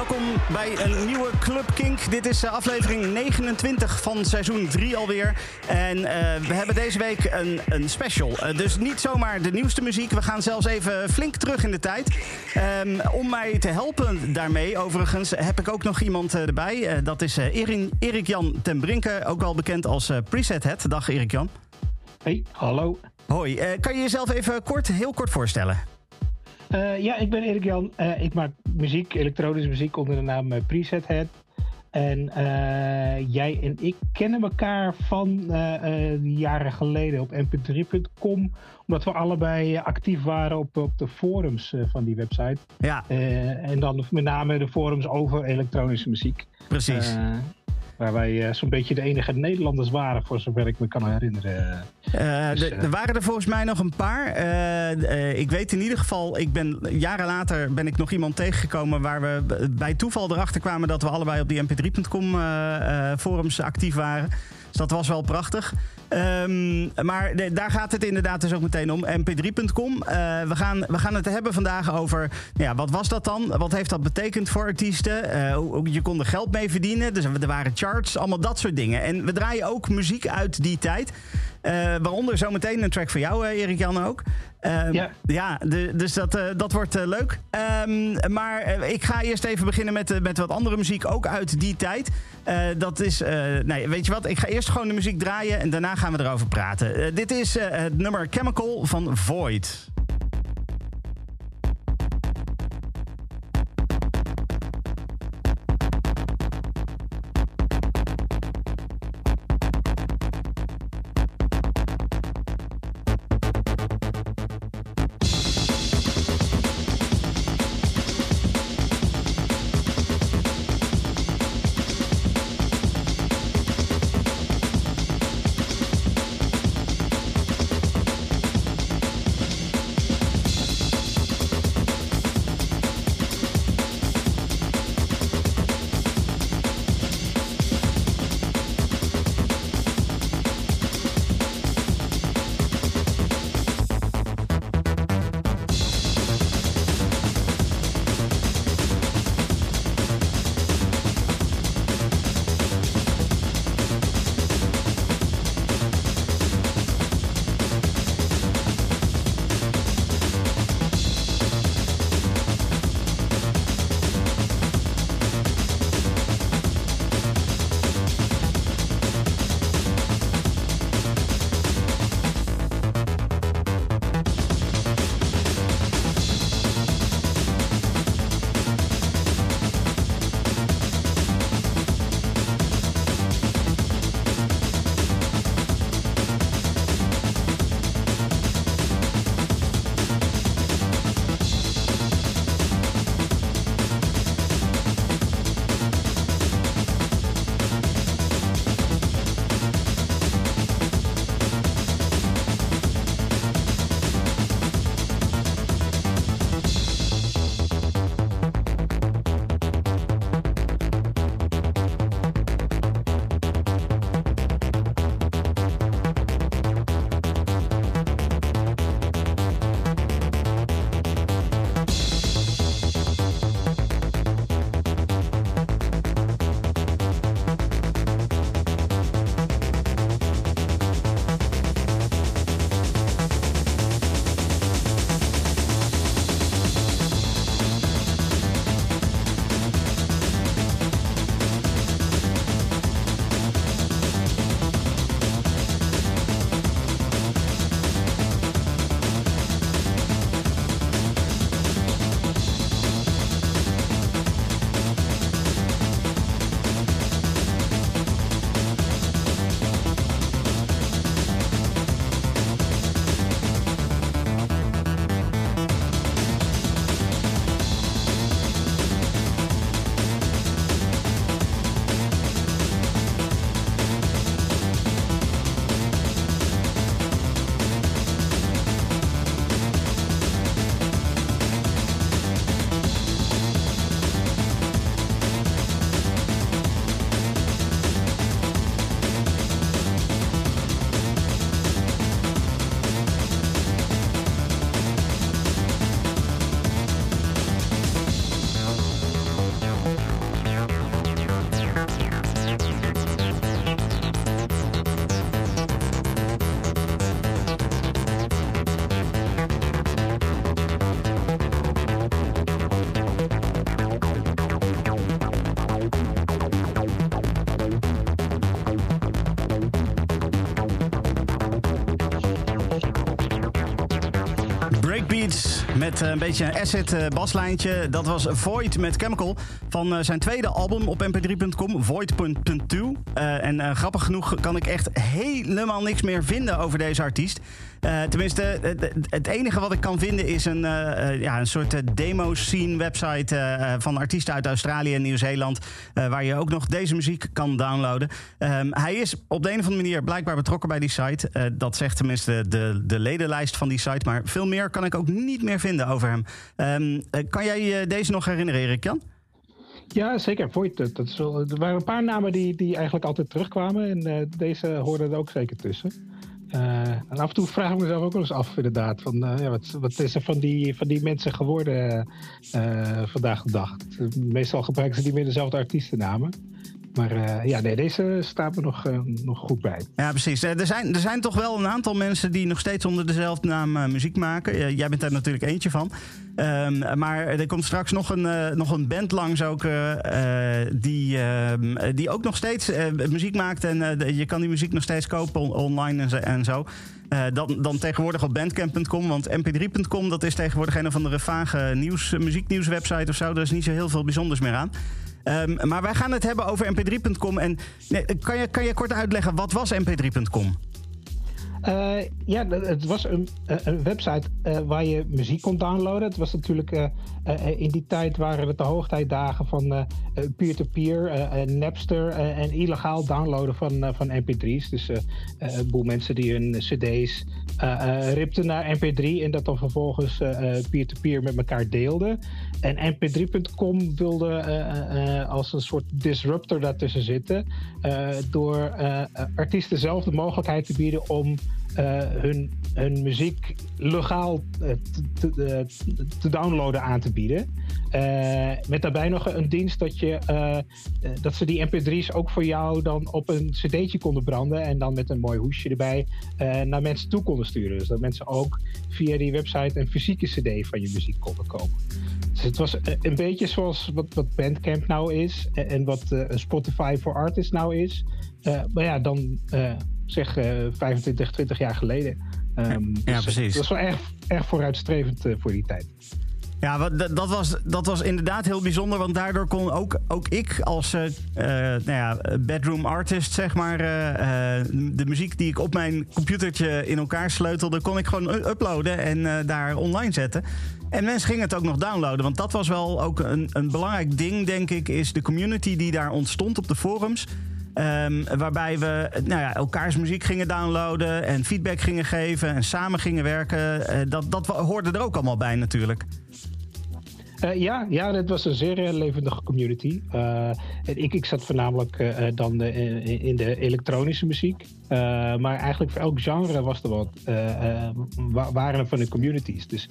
Welkom bij een nieuwe Club Kink. Dit is eh, aflevering 29 van seizoen 3 alweer. En eh, we hebben deze week een, een special. Eh, dus niet zomaar de nieuwste muziek. We gaan zelfs even flink terug in de tijd. Ehm, om mij te helpen daarmee, overigens, heb ik ook nog iemand erbij. dat is Erik, Erik Jan ten Brinke, ook wel bekend als Preset Head. Dag Erik Jan. Hey, hallo. Hoi. kan je jezelf even kort, heel kort voorstellen? Uh, ja, ik ben Erik Jan. Uh, ik maak muziek, elektronische muziek onder de naam uh, Preset Head. En jij en ik kennen elkaar van jaren geleden op mp3.com. Omdat we allebei actief waren op, op de forums van die website. Ja. en dan met name de forums over elektronische muziek. Precies. Waar wij uh, zo'n beetje de enige Nederlanders waren, voor zover ik me kan herinneren. Uh, dus, er waren er volgens mij nog een paar. Ik weet in ieder geval, ik ben, jaren later ben ik nog iemand tegengekomen waar we bij toeval erachter kwamen dat we allebei op die mp3.com forums actief waren. Dus dat was wel prachtig. Um, maar de, daar gaat het inderdaad dus ook meteen om. mp3.com. Uh, we, gaan, we gaan het hebben vandaag over. Nou ja, wat was dat dan? Wat heeft dat betekend voor artiesten? Uh, je kon er geld mee verdienen. Dus er waren charts, allemaal dat soort dingen. En we draaien ook muziek uit die tijd. Uh, waaronder zometeen een track van jou, Erik Jan ook. Um, ja, ja de, dus dat, uh, dat wordt uh, leuk. Um, maar ik ga eerst even beginnen met, met wat andere muziek, ook uit die tijd. Dat is, nee, weet je wat, ik ga eerst gewoon de muziek draaien en daarna gaan we erover praten. dit is het nummer Chemical van Void. Met een beetje een acid baslijntje. Dat was Void met Chemical van zijn tweede album op mp3.com, Void.2. en grappig genoeg kan ik echt helemaal niks meer vinden over deze artiest. Uh, tenminste, het enige wat ik kan vinden is een, uh, ja, een soort demo-scene website van artiesten uit Australië en Nieuw-Zeeland. waar je ook nog deze muziek kan downloaden. Um, hij is op de een of andere manier blijkbaar betrokken bij die site. dat zegt tenminste de, de ledenlijst van die site. Maar veel meer kan ik ook niet meer vinden over hem. Um, kan jij deze nog herinneren, Erik Jan? Ja, zeker. Voigt, dat is wel, er waren een paar namen die, die eigenlijk altijd terugkwamen. En deze hoorden er ook zeker tussen. Uh, en af en toe vraag ik mezelf ook wel eens af, inderdaad. Van, uh, ja, wat, wat, is er van die, van die mensen geworden uh, vandaag de dag? Meestal gebruiken ze niet meer dezelfde artiestennamen. Maar uh, ja, nee, deze staat me nog, uh, nog goed bij. Ja, precies. Er zijn, er zijn toch wel een aantal mensen die nog steeds onder dezelfde naam muziek maken. jij bent daar natuurlijk eentje van. Um, maar er komt straks nog een, nog een band langs ook, die, ehm, die ook nog steeds muziek maakt. En je kan die muziek nog steeds kopen on online en, en zo. dan, dan tegenwoordig op bandcamp.com. Want mp3.com dat is tegenwoordig een of andere vage nieuws, muzieknieuwswebsite of zo. Daar is niet zo heel veel bijzonders meer aan. Um, maar wij gaan het hebben over mp3.com. En kan, je, kan je kort uitleggen, wat was mp3.com? Uh, ja, het was een, een website uh, waar je muziek kon downloaden. Het was natuurlijk uh, in die tijd waren het de hoogtijdagen van peer-to-peer, Napster en illegaal downloaden van, van MP3's. Dus een boel mensen die hun CD's ripten naar MP3 en dat dan vervolgens peer-to-peer met elkaar deelden. En mp3.com wilde als een soort disruptor daartussen zitten door artiesten zelf de mogelijkheid te bieden om uh, hun, hun muziek legaal uh, te, te, te, downloaden aan te bieden. Uh, met daarbij nog een dienst dat, je, dat ze die mp3's ook voor jou dan op een cd'tje konden branden en dan met een mooi hoesje erbij naar mensen toe konden sturen. Dus dat mensen ook via die website een fysieke cd van je muziek konden kopen. Dus het was een beetje zoals wat, wat Bandcamp nou is en wat Spotify for Artists nou is. maar ja, dan zeg 25, eh, 20 jaar geleden. Um, ja, dus precies. Dat was wel erg, erg vooruitstrevend uh, voor die tijd. Ja, dat was, dat was inderdaad heel bijzonder. Want daardoor kon ook, ook ik als uh, nou ja, bedroom artist, zeg maar... de muziek die ik op mijn computertje in elkaar sleutelde... kon ik gewoon uploaden en daar online zetten. En mensen gingen het ook nog downloaden. Want dat was wel ook een, een belangrijk ding, denk ik... is de community die daar ontstond op de forums... Um, waarbij we nou ja, elkaars muziek gingen downloaden en feedback gingen geven en samen gingen werken. Uh, dat, dat hoorde er ook allemaal bij natuurlijk. Uh, ja, ja, het was een zeer uh, levendige community. Uh, ik, ik zat voornamelijk dan in de elektronische muziek. maar eigenlijk voor elk genre was er wat, waren er van de communities. Dus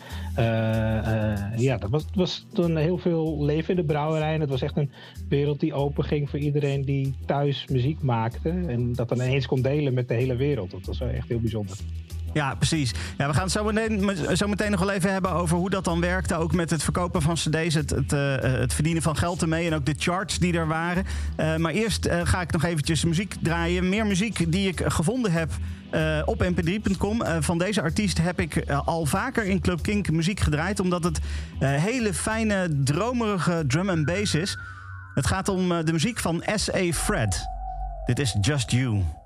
ja, dat was, was toen heel veel leven in de brouwerij. En het was echt een wereld die open ging voor iedereen die thuis muziek maakte. En dat dan ineens kon delen met de hele wereld. Dat was echt heel bijzonder. Ja, precies. Ja, we gaan het zo meteen, zo meteen nog wel even hebben over hoe dat dan werkte. Ook met het verkopen van cd's, het, het, uh, het verdienen van geld ermee en ook de charts die er waren. Uh, maar eerst uh, ga ik nog eventjes muziek draaien. Meer muziek die ik gevonden heb op mp3.com. van deze artiest heb ik al vaker in Club Kink muziek gedraaid. Omdat het hele fijne, dromerige drum en bass is. Het gaat om de muziek van S.A. Fred. Dit is Just You.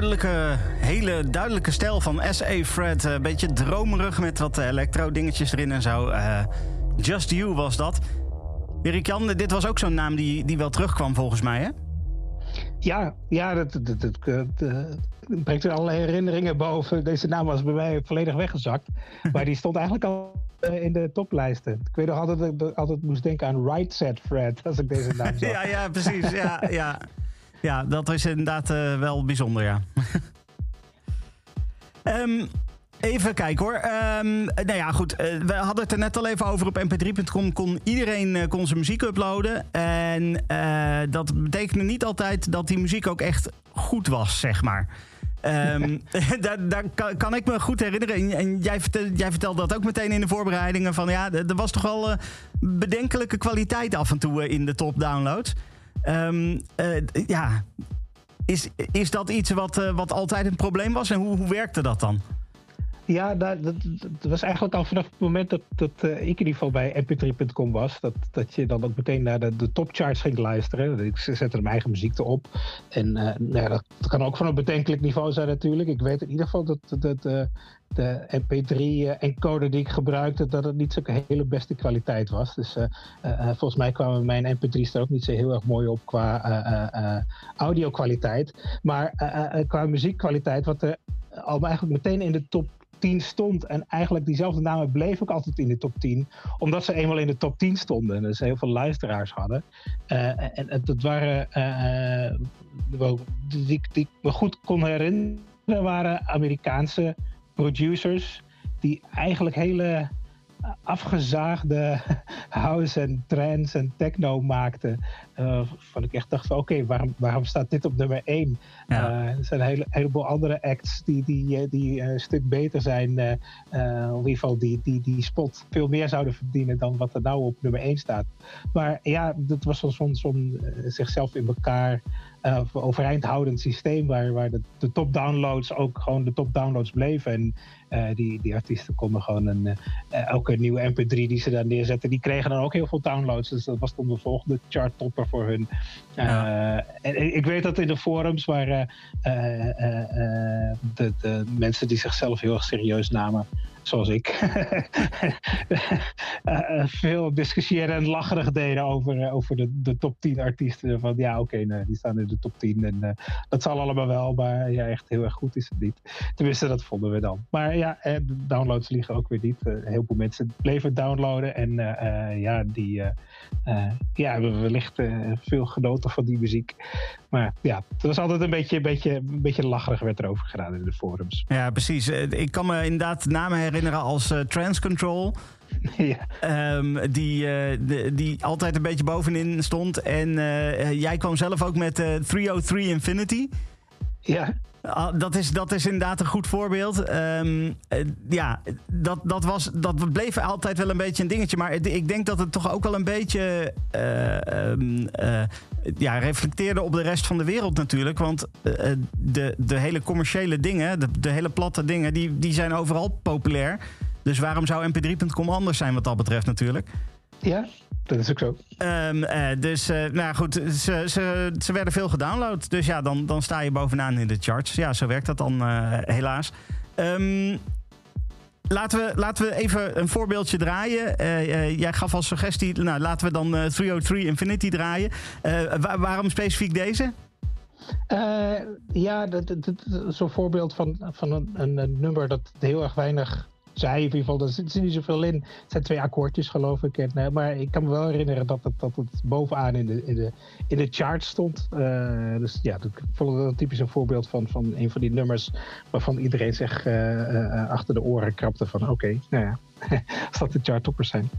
Duidelijke, hele duidelijke stijl van S.A. Fred. Een beetje dromerig met wat elektro-dingetjes erin en zo. Uh, Just You was dat. Erik Jan, dit was ook zo'n naam die, die wel terugkwam volgens mij, hè? Ja, ja dat, dat, dat, dat brengt er allerlei herinneringen boven. Deze naam was bij mij volledig weggezakt. maar die stond eigenlijk al in de toplijsten. Ik weet nog altijd dat ik altijd moest denken aan Right Set Fred, als ik deze naam zag. ja, ja, precies. Ja, ja. Ja, dat is inderdaad uh, wel bijzonder, ja. um, Even kijken hoor. Um, nou ja, goed. Uh, we hadden het er net al even over. Op mp3.com kon iedereen uh, kon zijn muziek uploaden. En dat betekende niet altijd dat die muziek ook echt goed was, zeg maar. Um, daar, daar kan, kan, ik me goed herinneren. En jij, vertel, jij vertelde dat ook meteen in de voorbereidingen. Van ja, er was toch wel bedenkelijke kwaliteit af en toe in de top downloads. Um, uh, ja, is, is dat iets wat, uh, wat altijd een probleem was en hoe, hoe werkte dat dan? Ja, dat, dat, was eigenlijk al vanaf het moment dat, dat uh, ik in ieder geval bij mp3.com was. Dat, dat je dan ook meteen naar de, topcharts ging luisteren. Ik zette mijn eigen muziek erop. En uh, nou, dat, dat, kan ook van een bedenkelijk niveau zijn natuurlijk. Ik weet in ieder geval dat, dat uh, de mp3-encoder die ik gebruikte, dat het niet zo'n hele beste kwaliteit was. Dus volgens mij kwamen mijn mp3's er ook niet zo heel erg mooi op qua audio kwaliteit. Maar qua muziekkwaliteit, wat er al eigenlijk meteen in de top 10 stond. En eigenlijk diezelfde namen bleef ook altijd in de top 10. Omdat ze eenmaal in de top 10 stonden. En dus heel veel luisteraars hadden. Uh, en, dat waren. Uh, die, die ik me goed kon herinneren. waren Amerikaanse producers. Die eigenlijk hele afgezaagde house en trance en techno maakte. Uh, van ik echt dacht van oké, waarom, waarom staat dit op nummer 1? Ja. Uh, er zijn een hele, heleboel andere acts die, die, eh, die een stuk beter zijn. Uh, in ieder geval die, die, die spot veel meer zouden verdienen dan wat er nou op nummer 1 staat. Maar ja, dat was zo'n zo zichzelf in elkaar uh, overeind houdend systeem waar, waar de, de top downloads ook gewoon de top downloads bleven. En uh, die, die artiesten konden gewoon een, uh, elke nieuwe MP3 die ze daar neerzetten, die kregen dan ook heel veel downloads. Dus dat was dan de volgende chart topper voor hun. Ja. en ik weet dat in de forums waar de, de mensen die zichzelf heel erg serieus namen, zoals ik, uh, veel discussiëren en lacherig deden over, uh, over de, de top 10 artiesten. Van ja, oké, die staan in de top 10 en dat zal allemaal wel, maar ja, echt heel erg goed is het niet. Tenminste, dat vonden we dan. Maar ja, de downloads liegen ook weer niet. heel veel mensen bleven downloaden en ja, die ja, hebben wellicht veel genoten van die muziek. Maar ja, het was altijd een beetje, een beetje, een beetje lacherig werd erover gedaan in de forums. Ja, precies. Ik kan me inderdaad namen herinneren als uh, Trans Control. Ja. Um, die, uh, de, die altijd een beetje bovenin stond. En uh, jij kwam zelf ook met 303 Infinity. Ja. Ah, dat, is, dat is inderdaad een goed voorbeeld. Um, ja, dat, dat, was, dat bleef altijd wel een beetje een dingetje. Maar ik denk dat het toch ook wel een beetje uh, um, uh, ja, reflecteerde op de rest van de wereld natuurlijk. Want de, de hele commerciële dingen, de, de hele platte dingen, die, die zijn overal populair. Dus waarom zou mp3.com anders zijn wat dat betreft natuurlijk? Ja, dat is ook zo. Um, uh, dus, uh, nou goed, ze, ze, ze werden veel gedownload. Dus ja, dan, dan sta je bovenaan in de charts. Ja, zo werkt dat dan uh, helaas. Um, laten, we, laten we even een voorbeeldje draaien. jij gaf als suggestie, nou, laten we dan 303 Infinity draaien. Waar, waarom specifiek deze? ja, zo'n voorbeeld van, van een, een, nummer dat heel erg weinig zij in ieder geval, er zit niet zoveel in. Het zijn twee akkoordjes, geloof ik. En, uh, maar ik kan me wel herinneren dat het, dat het bovenaan in de, in de, in de chart stond. Uh, dus ja, dat vond ik een typisch een voorbeeld van, van een van die nummers waarvan iedereen zich uh, achter de oren krapte van oké, nou ja, als dat de charttoppers zijn.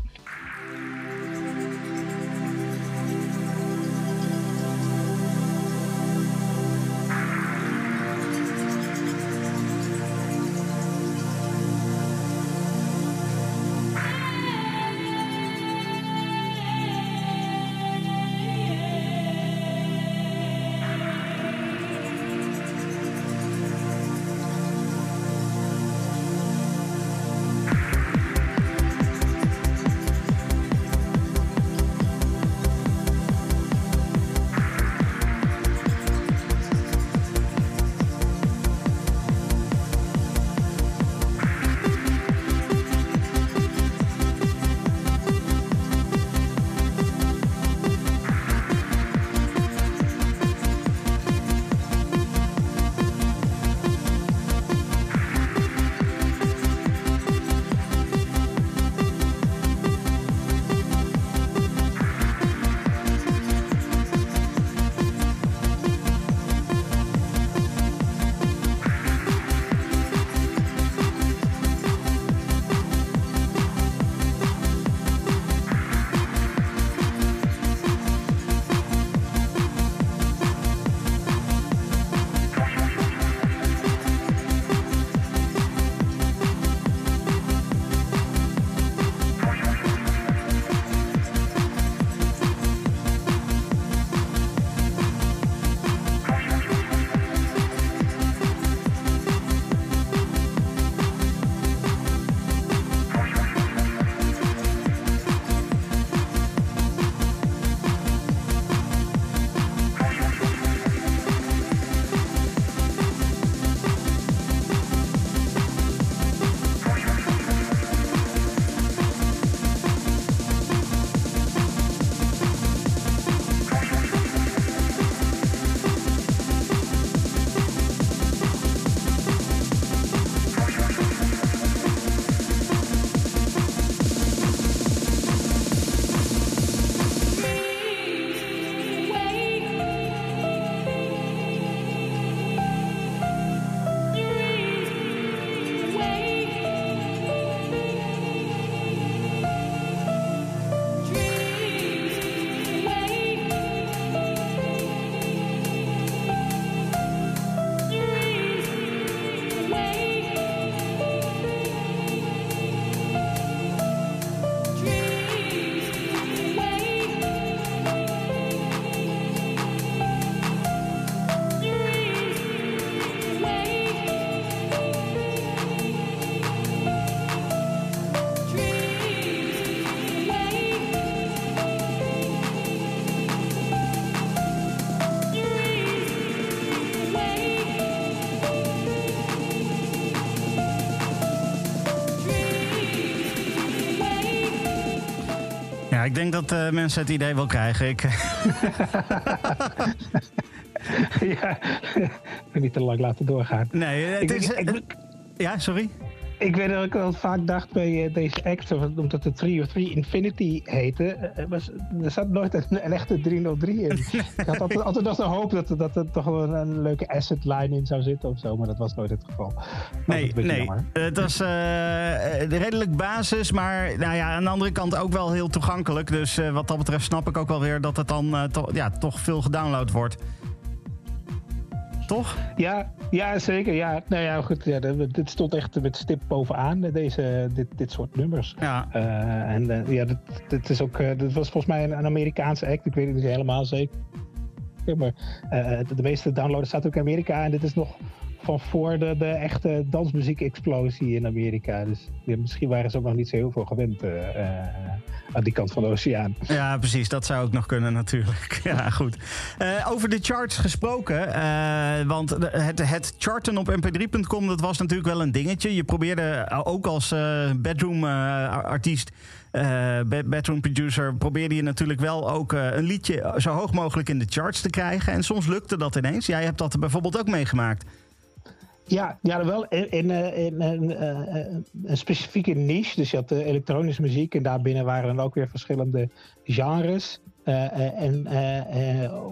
Ik denk dat uh, mensen het idee wel krijgen. Ik... ja, niet te lang laten doorgaan. Nee, het is... ja, sorry? Ik weet dat ik wel vaak dacht bij uh, deze act, omdat het 303 Infinity heette, uh, was, er zat nooit een, een, echte 303 in. ik had altijd, altijd nog de hoop dat, dat er toch wel een, leuke asset line in zou zitten of zo, maar dat was nooit het geval. Nee, nee. het was uh, redelijk basis, maar nou ja, aan de andere kant ook wel heel toegankelijk. Dus wat dat betreft snap ik ook wel weer dat het dan to ja, toch veel gedownload wordt. Toch? Ja, ja zeker. Ja. Nou ja, goed. Ja, dit stond echt met stip bovenaan, deze, dit, dit soort nummers. Ja. Uh, en uh, ja, dit, dit, is ook, uh, dit was volgens mij een, een, Amerikaanse act. Ik weet het niet helemaal zeker. Maar de, de meeste downloaders staat ook in Amerika. En dit is nog van voor de, de echte dansmuziek-explosie in Amerika. Dus misschien waren ze ook nog niet zo heel veel gewend aan die kant van de oceaan. Ja, precies. Dat zou ook nog kunnen natuurlijk. ja, goed. Uh, over de charts gesproken. Want het, het charten op mp3.com, dat was natuurlijk wel een dingetje. Je probeerde ook als bedroom artiest... bedroom producer probeerde je natuurlijk wel ook een liedje zo hoog mogelijk in de charts te krijgen. En soms lukte dat ineens. Jij hebt dat bijvoorbeeld ook meegemaakt. Ja, ja wel in, in, eh, in uh, een specifieke niche. Dus je had uh, elektronische muziek en daarbinnen waren dan ook weer verschillende genres. en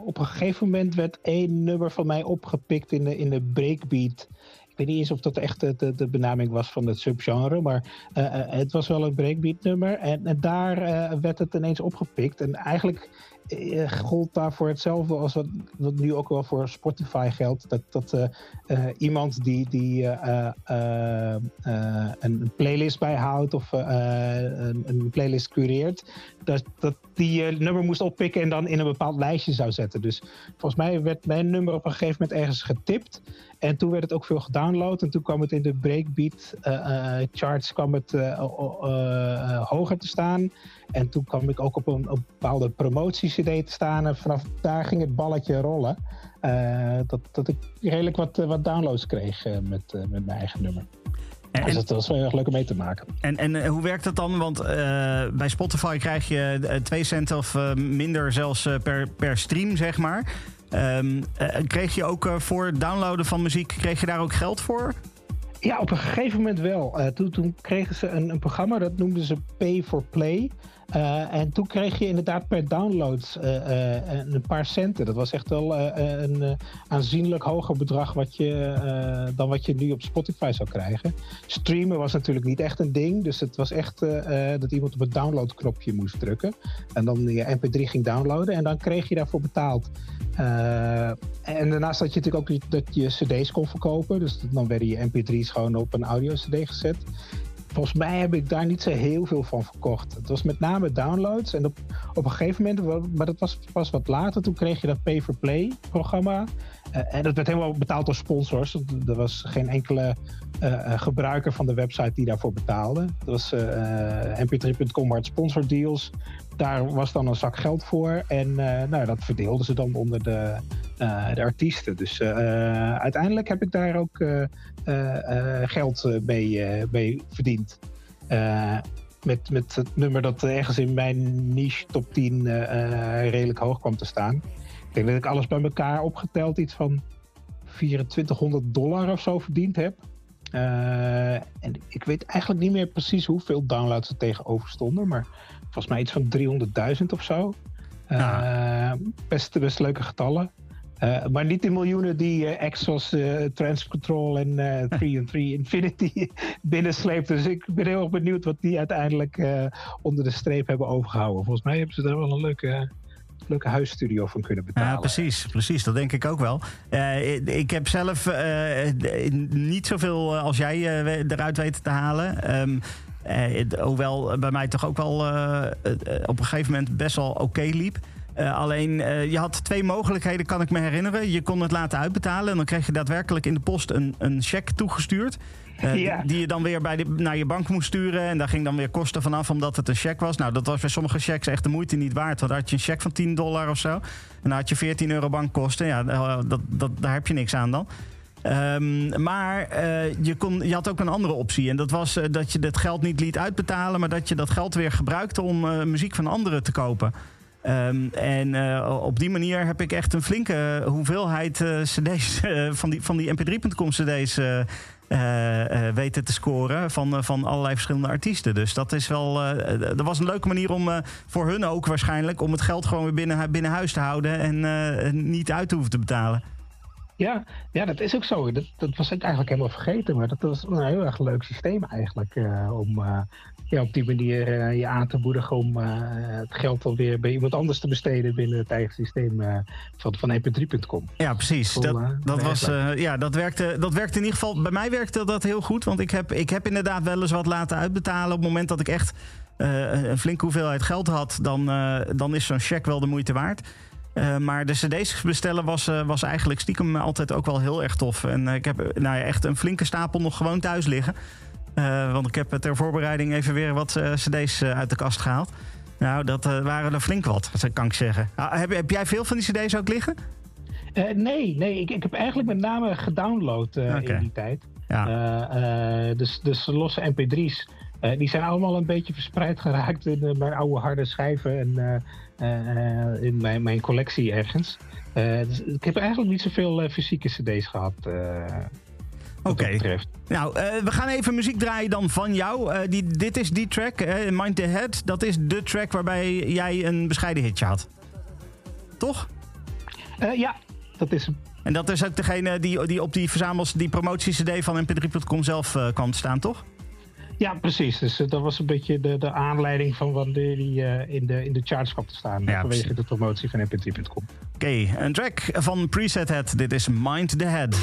op een gegeven moment werd één nummer van mij opgepikt in de, in de breakbeat. Ik weet niet eens of dat echt de, de benaming was van het subgenre, maar het was wel een breakbeat nummer. En, daar werd het ineens opgepikt. En eigenlijk gold daarvoor hetzelfde als wat, wat, nu ook wel voor Spotify geldt. Dat, dat uh, uh, iemand die, die een playlist bijhoudt of een, een, playlist cureert, dat, dat die nummer moest oppikken en dan in een bepaald lijstje zou zetten. Dus volgens mij werd mijn nummer op een gegeven moment ergens getipt. En toen werd het ook veel gedownload. En toen kwam het in de breakbeat charts kwam het, hoger te staan. En toen kwam ik ook op een, op bepaalde promotie-cd te staan. En vanaf daar ging het balletje rollen. Dat, dat ik redelijk wat, eh, wat downloads kreeg met, met mijn eigen nummer. En, dus dat was wel erg leuk om mee te maken. En, en hoe werkt dat dan? Want bij Spotify krijg je 2 cent of minder zelfs per, per stream, zeg maar. Um, kreeg je ook voor downloaden van muziek, kreeg je daar ook geld voor? Ja, op een gegeven moment wel. toen, toen kregen ze een, een programma, dat noemden ze Pay for Play. Uh, en toen kreeg je inderdaad per download uh, uh, een paar centen. Dat was echt wel een aanzienlijk hoger bedrag wat je, dan wat je nu op Spotify zou krijgen. Streamen was natuurlijk niet echt een ding. Dus het was echt dat iemand op het downloadknopje moest drukken. En dan je mp3 ging downloaden. En dan kreeg je daarvoor betaald. en daarnaast had je natuurlijk ook dat je cd's kon verkopen. Dus dan werden je mp3's gewoon op een audio cd gezet volgens mij heb ik daar niet zo heel veel van verkocht. Het was met name downloads. En op, op een gegeven moment, maar dat was pas wat later, toen kreeg je dat pay-for-play programma. Uh, en dat werd helemaal betaald door sponsors. Er was geen enkele uh, gebruiker van de website die daarvoor betaalde. Dat was mp3.com had sponsordeals. Daar was dan een zak geld voor. En nou, dat verdeelden ze dan onder de, de artiesten. Dus uiteindelijk heb ik daar ook geld mee, mee verdiend. met, met het nummer dat ergens in mijn niche top 10 redelijk hoog kwam te staan. Ik denk dat ik alles bij elkaar opgeteld iets van 2400 dollar of zo verdiend heb. Uh, en ik weet eigenlijk niet meer precies hoeveel downloads er tegenover stonden, maar volgens mij iets van 300.000 of zo. Uh, best, best leuke getallen. Uh, maar niet de miljoenen die uh, Exos, uh, Control en 3 and 3 Infinity binnensleept. Dus ik ben heel erg benieuwd wat die uiteindelijk onder de streep hebben overgehouden. Volgens mij hebben ze daar wel een leuke leuke huisstudio van kunnen betalen. Ja, precies, precies. Dat denk ik ook wel. Uh, ik heb zelf uh, niet zoveel als jij eruit weten te halen. Um, hoewel bij mij toch ook wel op een gegeven moment best wel oké liep. alleen je had twee mogelijkheden, kan ik me herinneren. Je kon het laten uitbetalen en dan kreeg je daadwerkelijk in de post een, een cheque toegestuurd. Uh, die, je dan weer bij de, naar je bank moest sturen. En daar ging dan weer kosten vanaf omdat het een cheque was. Nou, dat was bij sommige checks echt de moeite niet waard. Want dan had je een cheque van 10 dollar of zo. En dan had je 14 euro bankkosten. Ja, eh, dat, dat, daar heb je niks aan dan. Ehm, maar uh, je, kon, je had ook een andere optie. En dat was uh, dat je dat geld niet liet uitbetalen, maar dat je dat geld weer gebruikte om uh, muziek van anderen te kopen. Um, en op die manier heb ik echt een flinke hoeveelheid CD's van die, van die mp3.com CD's weten te scoren van, van allerlei verschillende artiesten. Dus dat is wel. dat was een leuke manier om voor hun ook waarschijnlijk om het geld gewoon weer binnen, binnen huis te houden en niet uit te hoeven te betalen. Ja, ja, dat is ook zo. Dat, dat was ik eigenlijk helemaal vergeten. Maar dat was een heel erg leuk systeem eigenlijk. Uh, om uh, ja, op die manier uh, je aan te moedigen om het geld alweer bij iemand anders te besteden binnen het eigen systeem van, van ep3.com. Ja, precies. dat, dat, was, ja, dat, werkte, dat werkte in ieder geval. Bij mij werkte dat heel goed. Want ik heb, ik heb inderdaad wel eens wat laten uitbetalen. Op het moment dat ik echt een flinke hoeveelheid geld had, dan, dan is zo'n check wel de moeite waard. Uh, maar de cd's bestellen was, uh, was eigenlijk stiekem altijd ook wel heel erg tof. En uh, ik heb nou ja, echt een flinke stapel nog gewoon thuis liggen. want ik heb ter voorbereiding even weer wat cd's uit de kast gehaald. Nou, dat waren er flink wat, kan ik zeggen. Ah, heb, heb, jij veel van die cd's ook liggen? nee, nee ik, ik heb eigenlijk met name gedownload okay. in die tijd. Ja. dus, dus losse mp3's. Die zijn allemaal een beetje verspreid geraakt in mijn oude harde schijven. En uh, in mijn, mijn collectie ergens. Dus ik heb eigenlijk niet zoveel fysieke cd's gehad. Oké. Okay. Nou, we gaan even muziek draaien dan van jou. die, dit is die track, Mind the Head. Dat is de track waarbij jij een bescheiden hitje had. Toch? ja, dat is hem. En dat is ook degene die, die op die verzamels, die promotie-cd van mp3.com zelf kwam staan, toch? Ja, precies. Dus uh, dat was een beetje de, de aanleiding van wanneer die uh, in, de, in de charts kwam te staan. Ja, vanwege precies. de promotie van mp3.com. Oké, okay, een track van Preset Head. Dit is Mind the Head.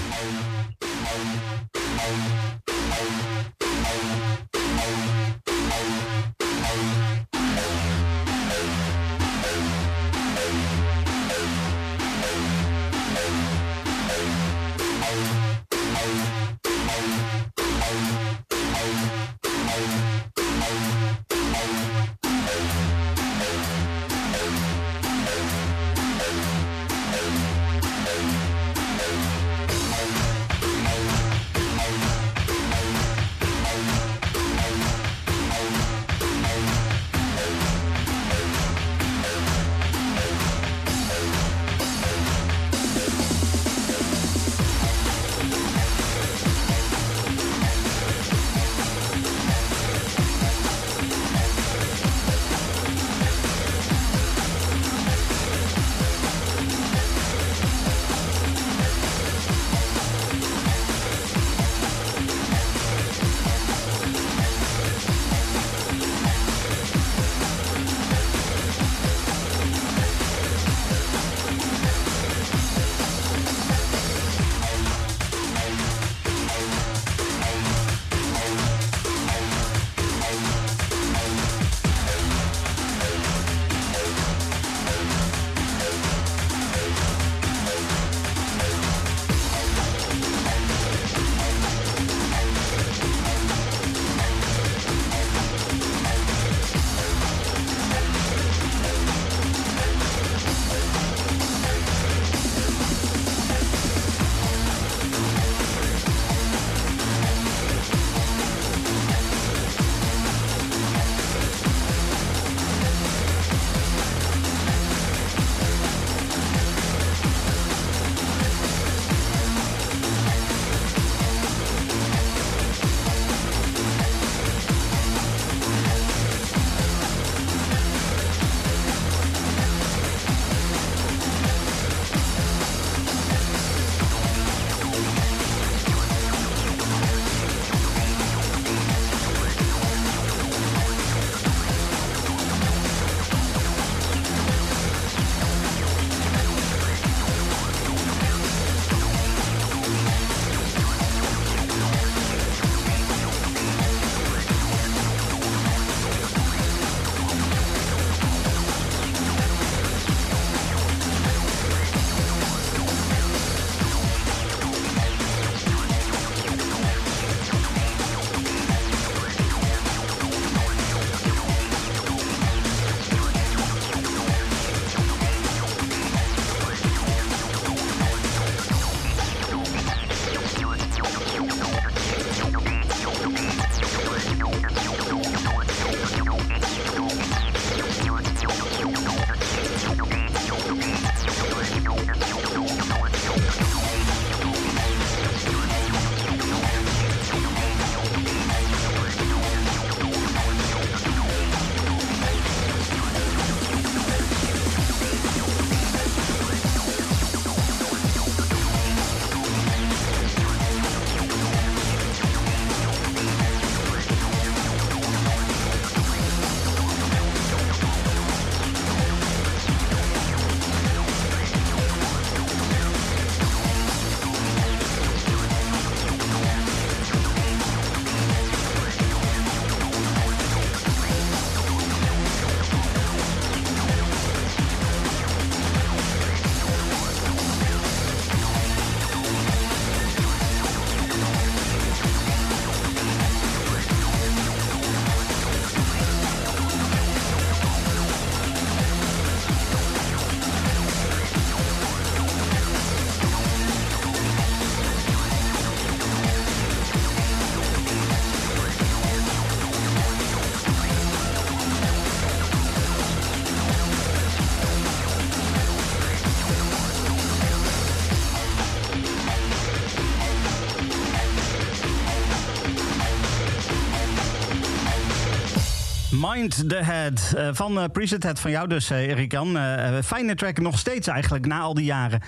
Mind the Head van uh, Preset Head van jou dus, Erik Jan. fijne track nog steeds eigenlijk, na al die jaren.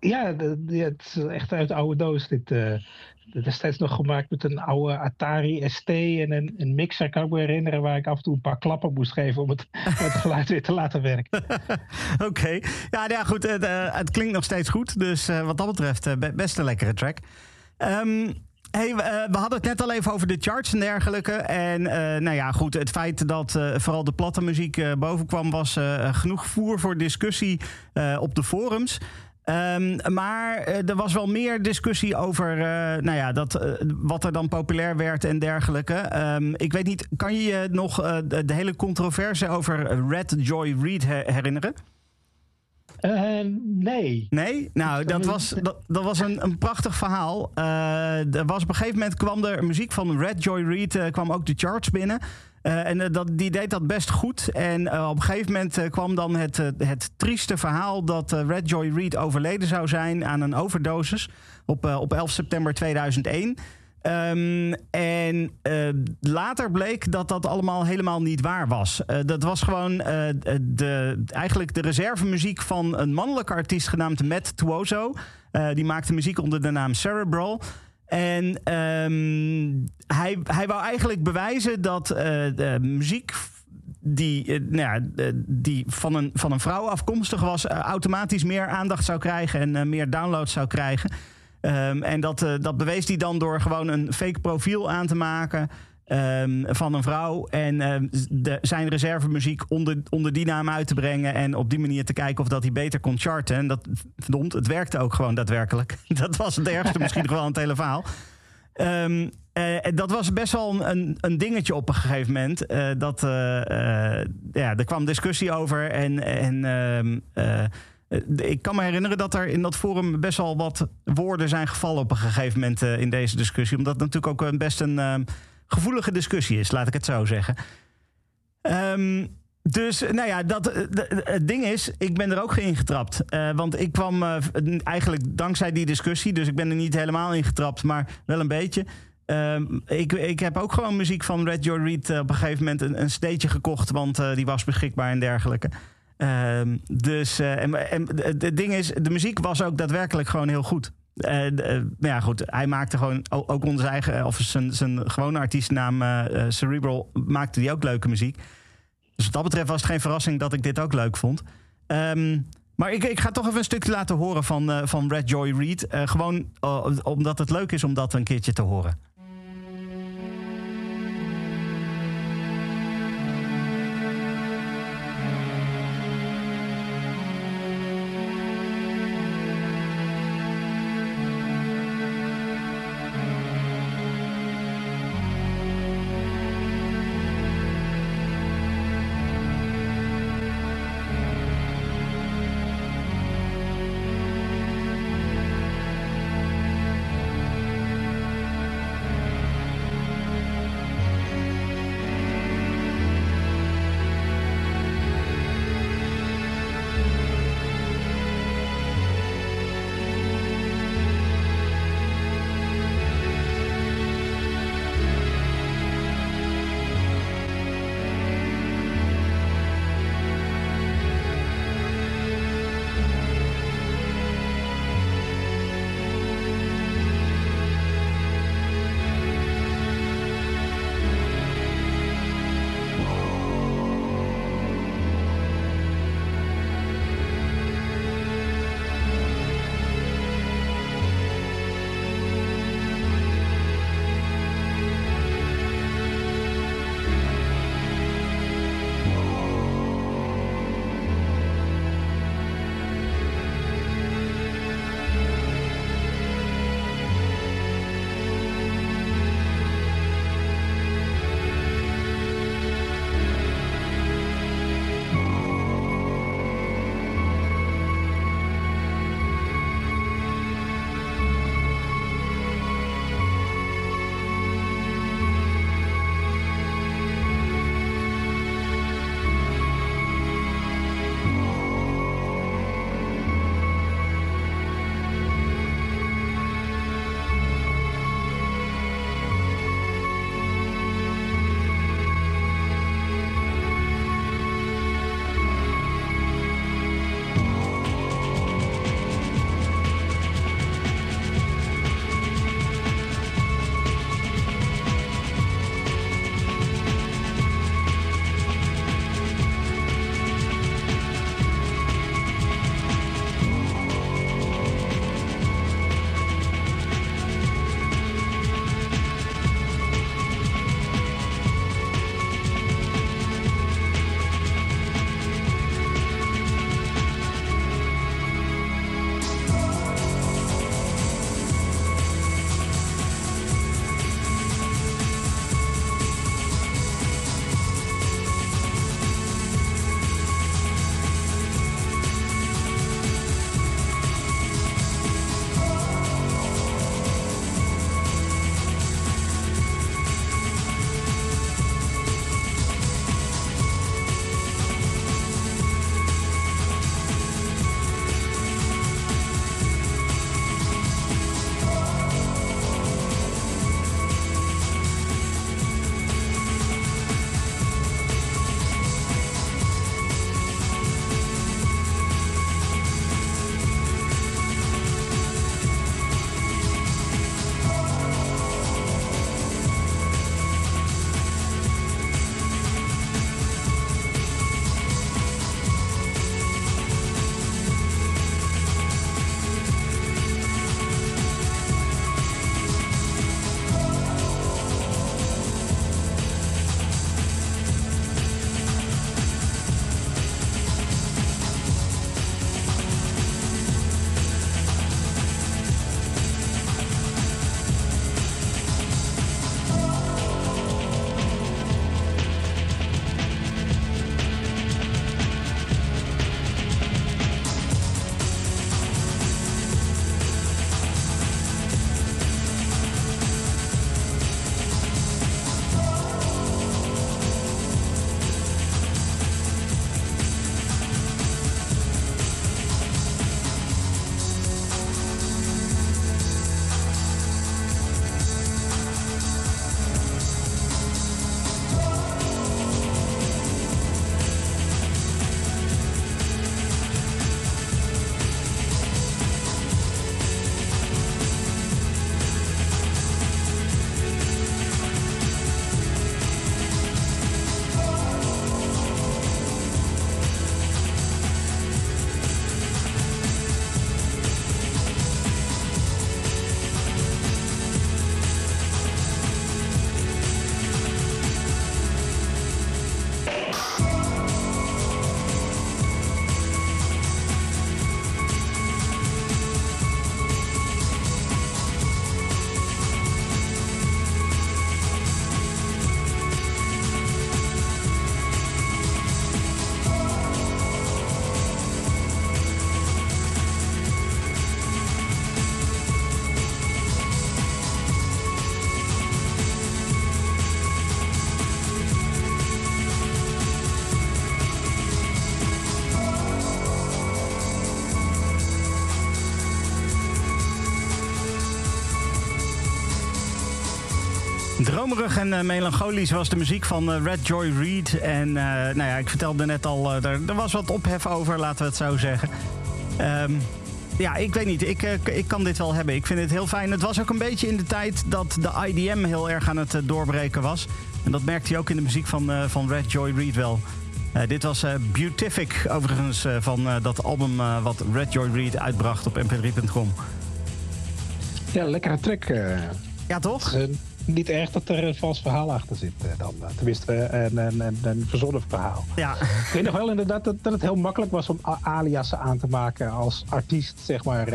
Ja, het is echt uit de oude doos. Dit, destijds nog gemaakt met een oude Atari ST en een, een mixer, kan ik me herinneren, waar ik af en toe een paar klappen moest geven om het, het geluid weer te laten werken. Oké, ja, nou ja, goed, het, het, klinkt nog steeds goed, dus wat dat betreft best een lekkere track. Um, Hey, uh, we hadden het net al even over de charts en dergelijke. En uh, nou ja, goed, het feit dat uh, vooral de platte muziek boven kwam... was genoeg voer voor discussie op de forums. Um, maar er was wel meer discussie over nou ja, dat, wat er dan populair werd en dergelijke. Um, ik weet niet, kan je je nog de, hele controverse over Red Joy Reid herinneren? Uh, nee. Nee? Nou, dat was, dat, dat was een, een prachtig verhaal. Uh, er was op een gegeven moment kwam er muziek van Red Joy Reid, uh, kwam ook de charts binnen. en dat, die deed dat best goed. En op een gegeven moment kwam dan het, het trieste verhaal dat Red Joy Reid overleden zou zijn aan een overdosis op, op 11 september 2001. Um, en uh, later bleek dat dat allemaal helemaal niet waar was. Uh, dat was gewoon uh, de, eigenlijk de reservemuziek van een mannelijke artiest genaamd Matt Tuoso. die maakte muziek onder de naam Cerebral. En um, hij, hij wou eigenlijk bewijzen dat muziek die, nou die van, een, van een vrouw afkomstig was, automatisch meer aandacht zou krijgen en meer downloads zou krijgen. Um, en dat, uh, dat bewees hij dan door gewoon een fake profiel aan te maken. Um, van een vrouw en uh, de, zijn reservemuziek onder, onder die naam uit te brengen. En op die manier te kijken of dat hij beter kon charten. En dat, verdomd, het werkte ook gewoon daadwerkelijk. dat was het ergste misschien gewoon het hele verhaal. Uh, dat was best wel een, een dingetje op een gegeven moment. Uh, dat, ja, er kwam discussie over en, en eh, ik kan me herinneren dat er in dat forum best wel wat woorden zijn gevallen op een gegeven moment eh, in deze discussie. Omdat het natuurlijk ook best een uh, gevoelige discussie is, laat ik het zo zeggen. Um, dus nou ja, dat, het ding is, ik ben er ook geen getrapt. Want ik kwam eigenlijk dankzij die discussie, dus ik ben er niet helemaal in getrapt, maar wel een beetje. Uh, ik, ik heb ook gewoon muziek van Red Joy Reed op een gegeven moment een, een gekocht, want die was beschikbaar en dergelijke. Uh, dus, uh, en, en het ding is, de muziek was ook daadwerkelijk gewoon heel goed. Uh, ja, goed, hij maakte gewoon ook onze eigen, of zijn, zijn gewone artiestennaam Cerebral, maakte die ook leuke muziek. Dus wat dat betreft was het geen verrassing dat ik dit ook leuk vond. Um, maar ik, ik ga toch even een stukje laten horen van, van Red Joy Reid. gewoon omdat het leuk is om dat een keertje te horen. Dromerig en uh, melancholisch was de muziek van uh, Red Joy Reid. En uh, nou ja, ik vertelde net al, er, er, was wat ophef over, laten we het zo zeggen. Um, ja, ik weet niet. Ik, ik kan dit wel hebben. Ik vind het heel fijn. Het was ook een beetje in de tijd dat de IDM heel erg aan het doorbreken was. En dat merkte je ook in de muziek van, van Red Joy Reid wel. dit was Beautific, overigens, van dat album wat Red Joy Reid uitbracht op mp3.com. Ja, lekkere track. ja, toch? Niet erg dat er een vals verhaal achter zit eh, dan. Eh, tenminste, een, een, een, een verzonnen verhaal. Ja. Ik weet nog wel inderdaad dat, dat het heel makkelijk was om aliasen aan te maken als artiest, zeg maar.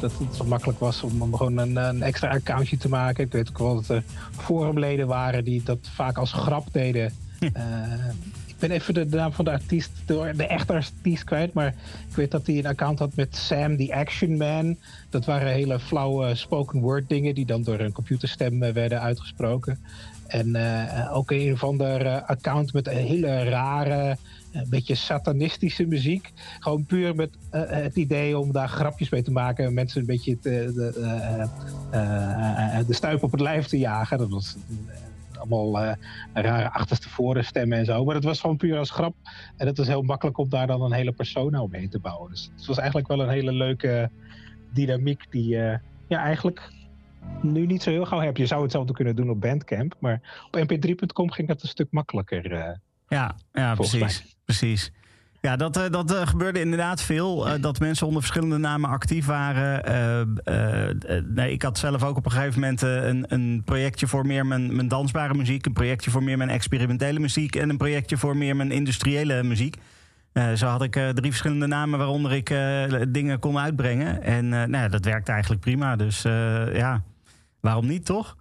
Dat het zo makkelijk was om, om gewoon een, een, extra accountje te maken. Ik weet ook wel dat er forumleden waren die dat vaak als grap deden. ben even de naam van de artiest, de, de echte artiest kwijt. Maar ik weet dat hij een account had met Sam the Action Man. Dat waren hele flauwe spoken word dingen die dan door een computerstem eh, werden uitgesproken. En uh, ook een of ander account met een hele rare, een beetje satanistische muziek. Gewoon puur met het idee om daar grapjes mee te maken. En mensen een beetje de, de stuip op het lijf te jagen. Dat was allemaal uh, rare achterstevoren stemmen en zo. Maar het was gewoon puur als grap. En het was heel makkelijk om daar dan een hele persona omheen te bouwen. Dus het was eigenlijk wel een hele leuke dynamiek die uh, ja, eigenlijk nu niet zo heel gauw heb. Je zou hetzelfde kunnen doen op Bandcamp. Maar op mp3.com ging dat een stuk makkelijker. Uh, ja, ja precies. precies. Ja, dat, uh, dat uh, gebeurde inderdaad veel. Uh, dat mensen onder verschillende namen actief waren. nee, ik had zelf ook op een gegeven moment een, een projectje voor meer mijn, mijn dansbare muziek. Een projectje voor meer mijn experimentele muziek. En een projectje voor meer mijn industriële muziek. zo had ik drie verschillende namen waaronder ik dingen kon uitbrengen. En nou ja, dat werkte eigenlijk prima. Dus ja, waarom niet, toch?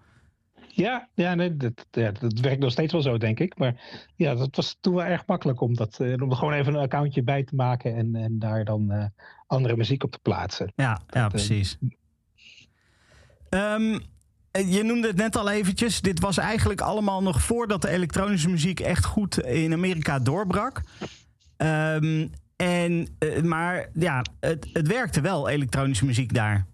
Ja, ja, nee, dat, ja, dat werkt nog steeds wel zo, denk ik. Maar ja, dat was toen wel erg makkelijk om, dat, uh, om er gewoon even een accountje bij te maken en, en daar dan uh, andere muziek op te plaatsen. Ja, ja eh, precies. Um, je noemde het net al eventjes. Dit was eigenlijk allemaal nog voordat de elektronische muziek echt goed in Amerika doorbrak. Um, en, maar ja, het, het werkte wel, elektronische muziek daar.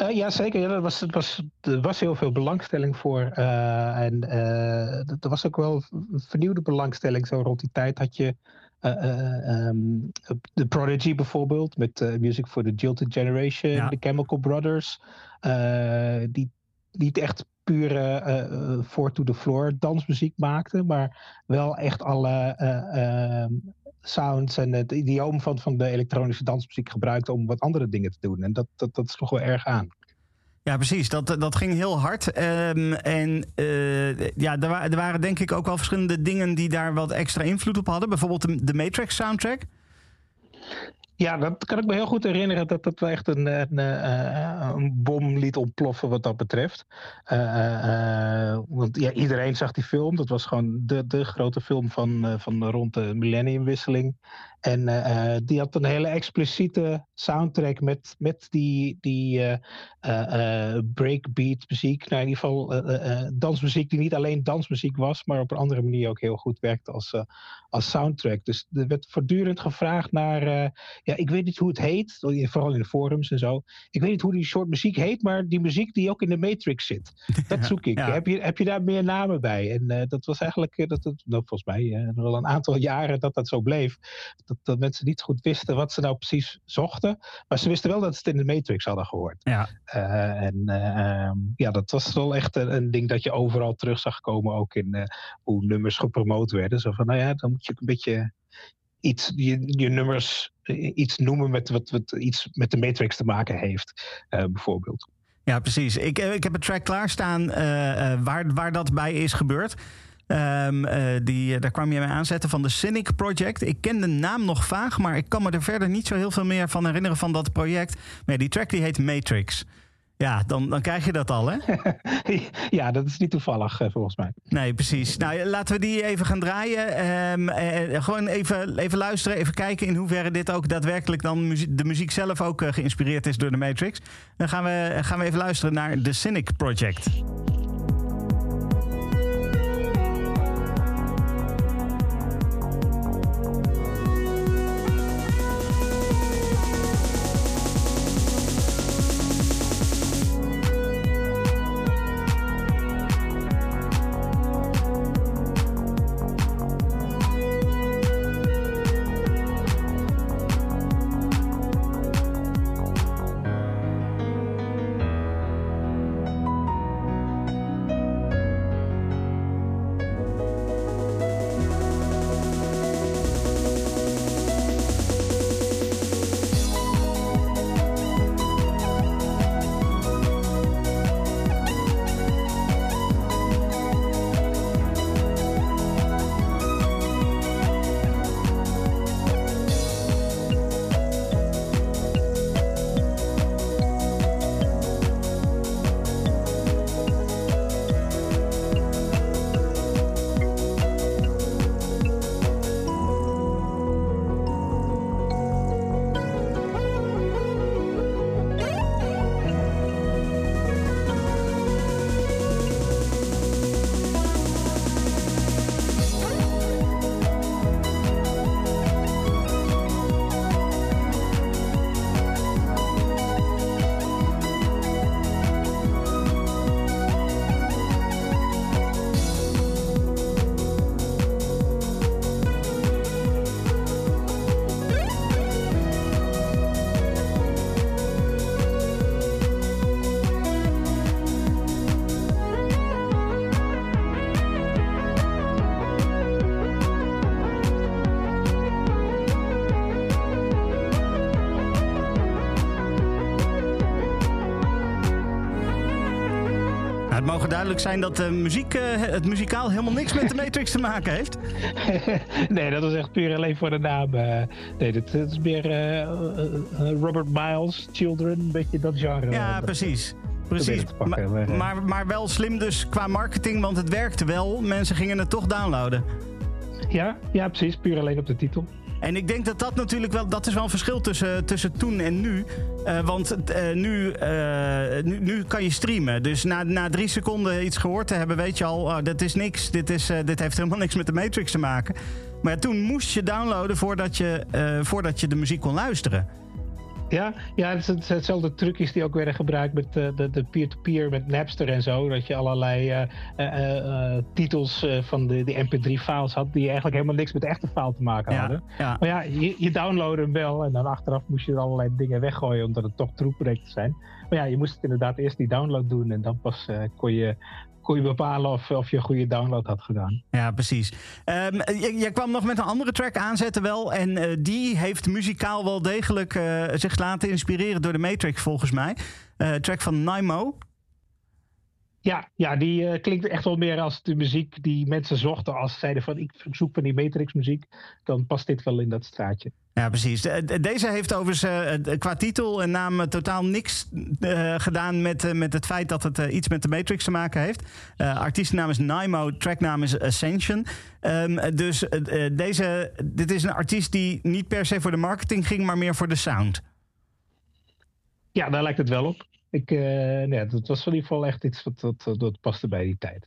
Uh, ja, zeker. Ja, er, was, was, er was heel veel belangstelling voor. Uh, en uh, er was ook wel vernieuwde belangstelling. Zo rond die tijd had je um, The Prodigy bijvoorbeeld. Met Music for the Jilted Generation. Ja. The Chemical Brothers. die niet echt pure voor to the floor dansmuziek maakten. Maar wel echt alle ehm, sounds en het idioom van, van de elektronische dansmuziek gebruikt om wat andere dingen te doen. En dat, dat, dat sloeg wel erg aan. Ja, precies. Dat, dat ging heel hard. Um, en uh, ja, er, er, waren denk ik ook wel verschillende dingen die daar wat extra invloed op hadden. Bijvoorbeeld de Matrix soundtrack. Ja, dat kan ik me heel goed herinneren dat dat echt een, een, eh, een bom liet ontploffen wat dat betreft. Uh, want ja, iedereen zag die film. Dat was gewoon de, de grote film van, van rond de millenniumwisseling. En uh, die had een hele expliciete soundtrack met, met die, die uh, breakbeat muziek. Nou, in ieder geval dansmuziek die niet alleen dansmuziek was, maar op een andere manier ook heel goed werkte als, als soundtrack. Dus er werd voortdurend gevraagd naar, ja, ik weet niet hoe het heet, vooral in de forums en zo. Ik weet niet hoe die soort muziek heet, maar die muziek die ook in de Matrix zit. Dat zoek ik. Heb, je, heb je daar meer namen bij? En dat was eigenlijk, dat, dat, nou, volgens mij, wel een aantal jaren dat dat zo bleef dat, dat mensen niet goed wisten wat ze nou precies zochten. Maar ze wisten wel dat ze het in de Matrix hadden gehoord. Ja. Uh, en uh, ja, dat was wel echt een, een, ding dat je overal terug zag komen. Ook in uh, hoe nummers gepromoot werden. Zo van, nou ja, dan moet je een beetje iets, je, je nummers iets noemen met wat, wat iets met de Matrix te maken heeft, bijvoorbeeld. Ja, precies. Ik, ik heb een track klaarstaan waar, waar dat bij is gebeurd. Um, uh, die, daar kwam je mee aanzetten van de Cynic Project. Ik ken de naam nog vaag, maar ik kan me er verder niet zo heel veel meer van herinneren van dat project. Maar die track die heet Matrix. Ja, dan, dan krijg je dat al, hè? ja, dat is niet toevallig, volgens mij. Nee, precies. Nou, laten we die even gaan draaien. Um, eh, gewoon even, even luisteren, even kijken in hoeverre dit ook daadwerkelijk dan muziek, de muziek zelf ook uh, geïnspireerd is door de Matrix. Dan gaan we, gaan we even luisteren naar The Cynic Project. Mogen duidelijk zijn dat de muziek, eh, het muzikaal helemaal niks met de Matrix te maken heeft. nee, dat was echt puur alleen voor de naam. eh. nee, dit is meer eh, eh, eh, Robert Miles, Children, een beetje dat genre. Ja, Dat- precies. Precies. pakken, Maar, maar, eh. maar, maar wel slim dus qua marketing, want het werkte wel. Mensen gingen het toch downloaden. Ja, ja, precies. Puur alleen op de titel. En ik denk dat dat natuurlijk wel, dat is wel een verschil tussen, tussen toen en nu. Eh, want eh, nu, eh, nu, nu kan je streamen. Dus na, na drie seconden iets gehoord te hebben, weet je al, oh, dat is niks. Dit, is, dit heeft helemaal niks met de Matrix te maken. Maar toen moest je downloaden voordat je, voordat je de muziek kon luisteren. Ja, ja het is het- hetzelfde trucjes die ook werden gebruikt met eh, de, de peer-to-peer, met Napster en zo. Dat je allerlei eh, eh, titels van de, de MP3-files had die eigenlijk helemaal niks met de echte file te maken hadden. ja. Maar ja, je, je downloadde hem wel en dan achteraf moest je er allerlei dingen weggooien omdat het toch troepbreekt zijn. Maar ja, je moest het inderdaad eerst die download doen en dan pas kon, je, kon je bepalen of, of je een goede download had gedaan. Ja, precies. Ehm, je- jij kwam nog met een andere track aanzetten wel. En eh, die heeft muzikaal wel degelijk eh, zich laten inspireren door de Matrix volgens mij. Eh track van Nimo. Ja, ja die klinkt echt wel meer als de muziek die mensen zochten als ze zeiden van ik zoek van die Matrix muziek. Dan past dit wel in dat straatje. Ja, precies. De- de- Deze heeft overigens eh, qua titel en naam eh, totaal niks gedaan met, met het feit dat het iets met de Matrix te maken heeft. Artiestennaam is Nimo, tracknaam is Ascension. Ehm, dus deze, dit is een artiest die niet per se voor de marketing ging, maar meer voor de sound. Ja, daar lijkt het wel op. Ik, nee, het was in ieder geval echt iets wat, wat, wat paste bij die tijd.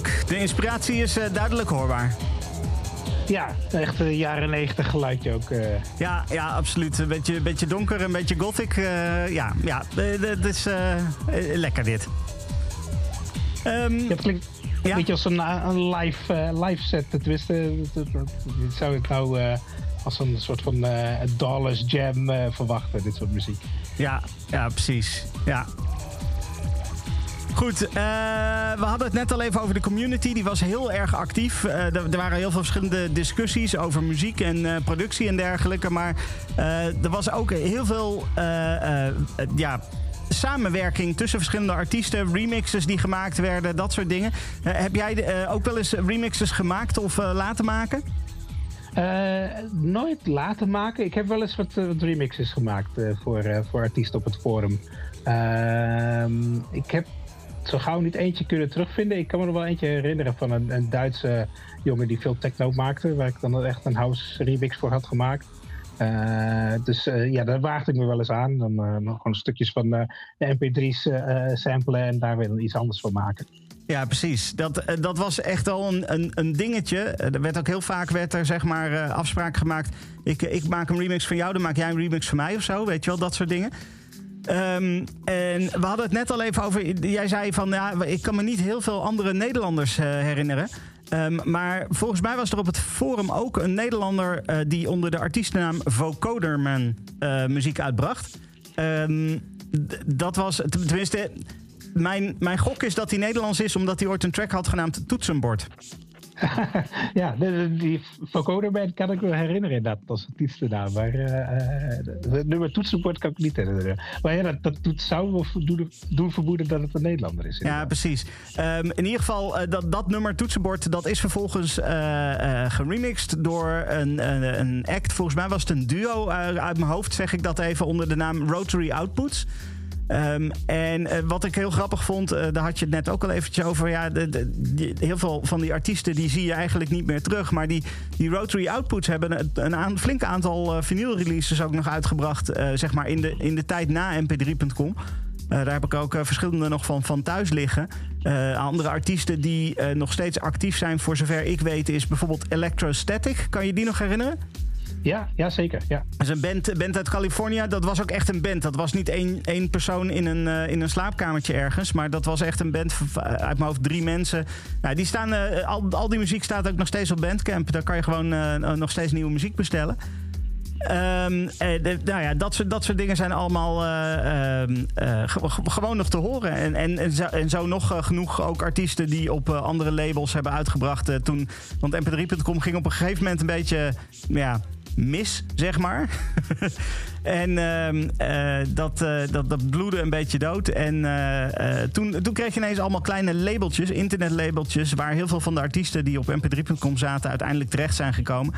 Duidelijk. De inspiratie is uh, duidelijk hoorbaar. Ja, echt een jaren negentig geluidje ook. Uh. Ja, ja, absoluut. Een beetje, beetje donker, een beetje gothic. Uh, ja, ja, het is lekker dit. Um, ja, het klinkt een beetje als een, een live, live set. Tenminste, zou ik nou als een soort van Dallas Jam verwachten, dit soort muziek. Ja, ja precies. Ja. Goed, uh, we hadden het net al even over de community. Die was heel erg actief. Uh, er, waren heel veel verschillende discussies over muziek en uh, productie en dergelijke. Maar er was ook heel veel ja, samenwerking tussen verschillende artiesten. Remixes die gemaakt werden, dat soort dingen. heb jij ook wel eens remixes gemaakt of laten maken? nooit laten maken. Ik heb wel eens wat, wat remixes gemaakt voor, voor artiesten op het forum. Ehm, ik heb zo gauw niet eentje kunnen terugvinden. Ik kan me nog wel eentje herinneren van een, een Duitse jongen die veel techno maakte. Waar ik dan echt een house remix voor had gemaakt. Uh, dus uh, ja, daar waagde ik me wel eens aan. Dan uh, nog gewoon stukjes van de mp3's samplen en daar weer iets anders van maken. Ja, precies. Dat, dat was echt al een, een, een dingetje. Er werd ook heel vaak werd er, zeg maar, afspraak gemaakt. Ik, ik maak een remix van jou, dan maak jij een remix van mij of zo. Weet je wel, dat soort dingen. Um, en we hadden het net al even over. Jij zei van ja, ik kan me niet heel veel andere Nederlanders uh, herinneren. Um, maar volgens mij was er op het forum ook een Nederlander uh, die onder de artiestennaam Vocoderman uh, muziek uitbracht. Um, dat was tenminste. Mijn, mijn gok is dat hij Nederlands is omdat hij ooit een track had genaamd Toetsenbord. ja, die Vocoder kan ik me herinneren dat als het naam. Maar uh, het nummer toetsenbord kan ik niet herinneren. Maar ja, dat, dat doet, zou doen, doen vermoeden dat het een Nederlander is. Ja, precies. Um, in ieder geval, uh, dat, dat nummer toetsenbord, dat is vervolgens geremixed door een, een, een, act. Volgens mij was het een duo uit mijn hoofd, zeg ik dat even, onder de naam Rotary Outputs. Um, en uh, wat ik heel grappig vond, uh, daar had je het net ook al eventjes over. Ja, de, de, heel veel van die artiesten die zie je eigenlijk niet meer terug. Maar die, die Rotary Outputs hebben een, een flink aantal uh, vinyl releases ook nog uitgebracht. zeg maar in de, in de tijd na mp3.com. daar heb ik ook verschillende nog van, van thuis liggen. andere artiesten die nog steeds actief zijn, voor zover ik weet, is bijvoorbeeld Electrostatic. Kan je die nog herinneren? Ja, ja zeker. Ja. Is een band, band uit Californië. Dat was ook echt een band. Dat was niet één, één persoon in een, uh, in een slaapkamertje ergens. Maar dat was echt een band uit mijn hoofd drie mensen. Nou, die staan, uh, al, al die muziek staat ook nog steeds op Bandcamp. Daar kan je gewoon uh, nog steeds nieuwe muziek bestellen. De, nou ja, dat soort, dat soort dingen zijn allemaal uh, gewoon nog te horen. En, en, en zo nog genoeg ook artiesten die op andere labels hebben uitgebracht toen. Want mp3.com ging op een gegeven moment een beetje ja, mis, zeg maar. en uh, uh, dat, uh, dat, dat bloedde een beetje dood. En eh, toen, toen kreeg je ineens allemaal kleine labeltjes, internetlabeltjes... waar heel veel van de artiesten die op mp3.com zaten... uiteindelijk terecht zijn gekomen.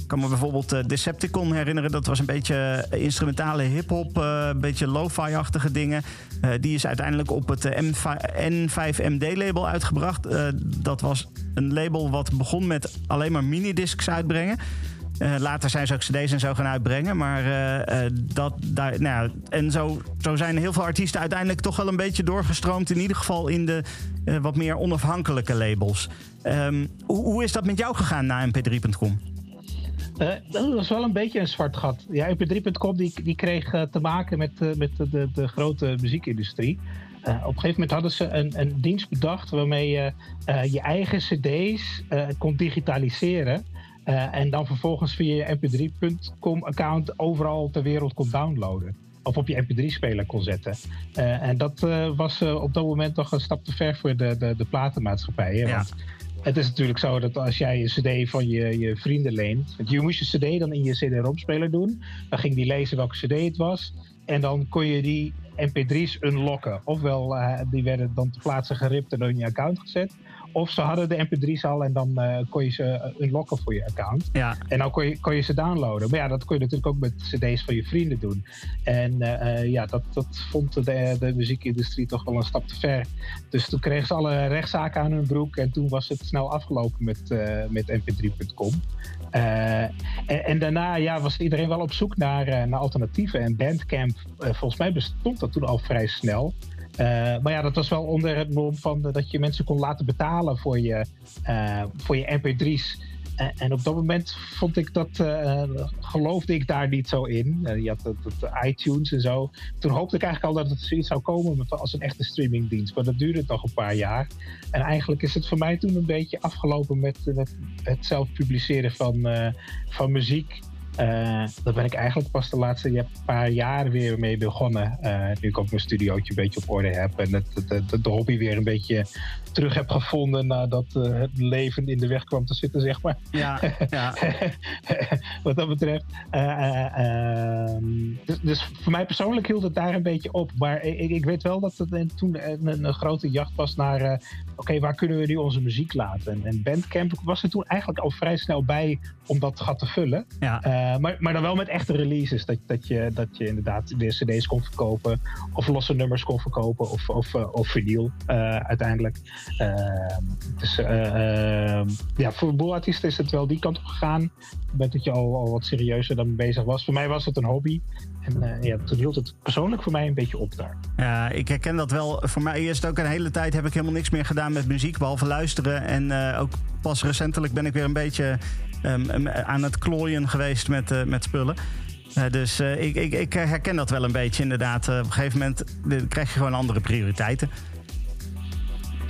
Ik kan me bijvoorbeeld Decepticon herinneren. Dat was een beetje instrumentale hip-hop, een beetje lo-fi-achtige dingen. die is uiteindelijk op het N5MD-label uitgebracht. dat was een label wat begon met alleen maar minidiscs uitbrengen. Uh, later zijn ze ook cd's en zo gaan uitbrengen. Maar uh, uh, dat, daar, nou, en zo, zo zijn heel veel artiesten uiteindelijk toch wel een beetje doorgestroomd. In ieder geval in de wat meer onafhankelijke labels. Um, hoe, hoe, is dat met jou gegaan na mp3.com? dat was wel een beetje een zwart gat. Ja, mp3.com die, die kreeg te maken met, met de, de, grote muziekindustrie. op een gegeven moment hadden ze een, een dienst bedacht waarmee je je eigen cd's kon digitaliseren. Uh, en dan vervolgens via je mp3.com account overal ter wereld kon downloaden. Of op je mp3-speler kon zetten. Uh, en dat uh, was op dat moment toch een stap te ver voor de, de, de platenmaatschappij. Ja. Want het is natuurlijk zo dat als jij een cd van je, je vrienden leent... Want je moest je cd dan in je cd-romspeler doen. Dan ging die lezen welke cd het was. En dan kon je die mp3's unlocken. Ofwel, die werden dan te plaatsen geript en in je account gezet. Of ze hadden de mp3's al en dan uh, kon je ze eh, unlocken voor je account. Ja. En dan kon je, kon je ze downloaden. Maar ja, dat kon je natuurlijk ook met cd's van je vrienden doen. En uh, ja, dat, dat vond de, de muziekindustrie toch wel een stap te ver. Dus toen kregen ze alle rechtszaken aan hun broek. En toen was het snel afgelopen met, met mp3.com. En, en, daarna ja, was iedereen wel op zoek naar, naar alternatieven. En Bandcamp, volgens mij bestond dat toen al vrij snel. Maar ja, dat was wel onder het mom van dat je mensen kon laten betalen voor je, voor je MP3's. En, op dat moment vond ik dat, geloofde ik daar niet zo in. je had het, iTunes en zo. Toen hoopte ik eigenlijk al dat het zoiets zou komen als een echte streamingdienst. Maar dat duurde toch een paar jaar. En eigenlijk is het voor mij toen een beetje afgelopen met, het zelf publiceren van, van muziek. Uh, daar ben ik eigenlijk pas de laatste paar jaar weer mee begonnen. Uh, nu ik ook mijn studiootje een beetje op orde heb. En het, de hobby weer een beetje terug heb gevonden nadat uh, het leven in de weg kwam te zitten, zeg maar. Ja, ja. Wat dat betreft. Ehm, dus, dus, voor mij persoonlijk hield het daar een beetje op. Maar ik, ik weet wel dat het toen een, een, grote jacht was naar... Oké, waar kunnen we nu onze muziek laten? En, en Bandcamp was er toen eigenlijk al vrij snel bij om dat gat te vullen. Ja. Eh, maar, maar dan wel met echte releases. Dat, dat, je, dat je inderdaad de cd's kon verkopen. Of losse nummers kon verkopen. Of, of, of vinyl uh, uiteindelijk. Dus ja, voor een boel artiesten is het wel die kant op gegaan. Met dat je al, al wat serieuzer dan bezig was. Voor mij was het een hobby. En ja, toen hield het persoonlijk voor mij een beetje op daar. Ja, ik herken dat wel. Voor mij is het ook een hele tijd heb ik helemaal niks meer gedaan met muziek. Behalve luisteren. En ook pas recentelijk ben ik weer een beetje um, aan het klooien geweest met, met spullen. Dus ik, ik, ik, herken dat wel een beetje inderdaad. op een gegeven moment krijg je gewoon andere prioriteiten.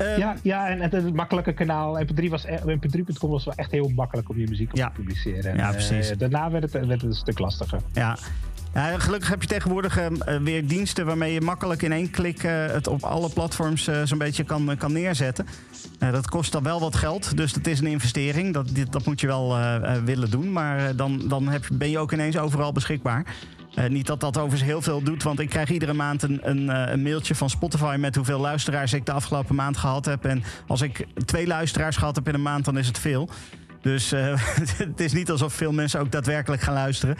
Um, ja, ja, en het, makkelijke kanaal MP3 was MP3.com was wel echt heel makkelijk om je muziek op ja. te publiceren. En, ja, precies. daarna werd het, werd het een stuk lastiger. Ja. Ja, gelukkig heb je tegenwoordig uh, weer diensten waarmee je makkelijk in één klik uh, het op alle platforms zo'n beetje kan, kan neerzetten. dat kost dan wel wat geld, dus dat is een investering. Dat, dat moet je wel willen doen, maar dan, dan heb, ben je ook ineens overal beschikbaar. Niet dat dat overigens heel veel doet, want ik krijg iedere maand een, een, een, mailtje van Spotify met hoeveel luisteraars ik de afgelopen maand gehad heb. En als ik twee luisteraars gehad heb in een maand, dan is het veel. Dus uh, het is niet alsof veel mensen ook daadwerkelijk gaan luisteren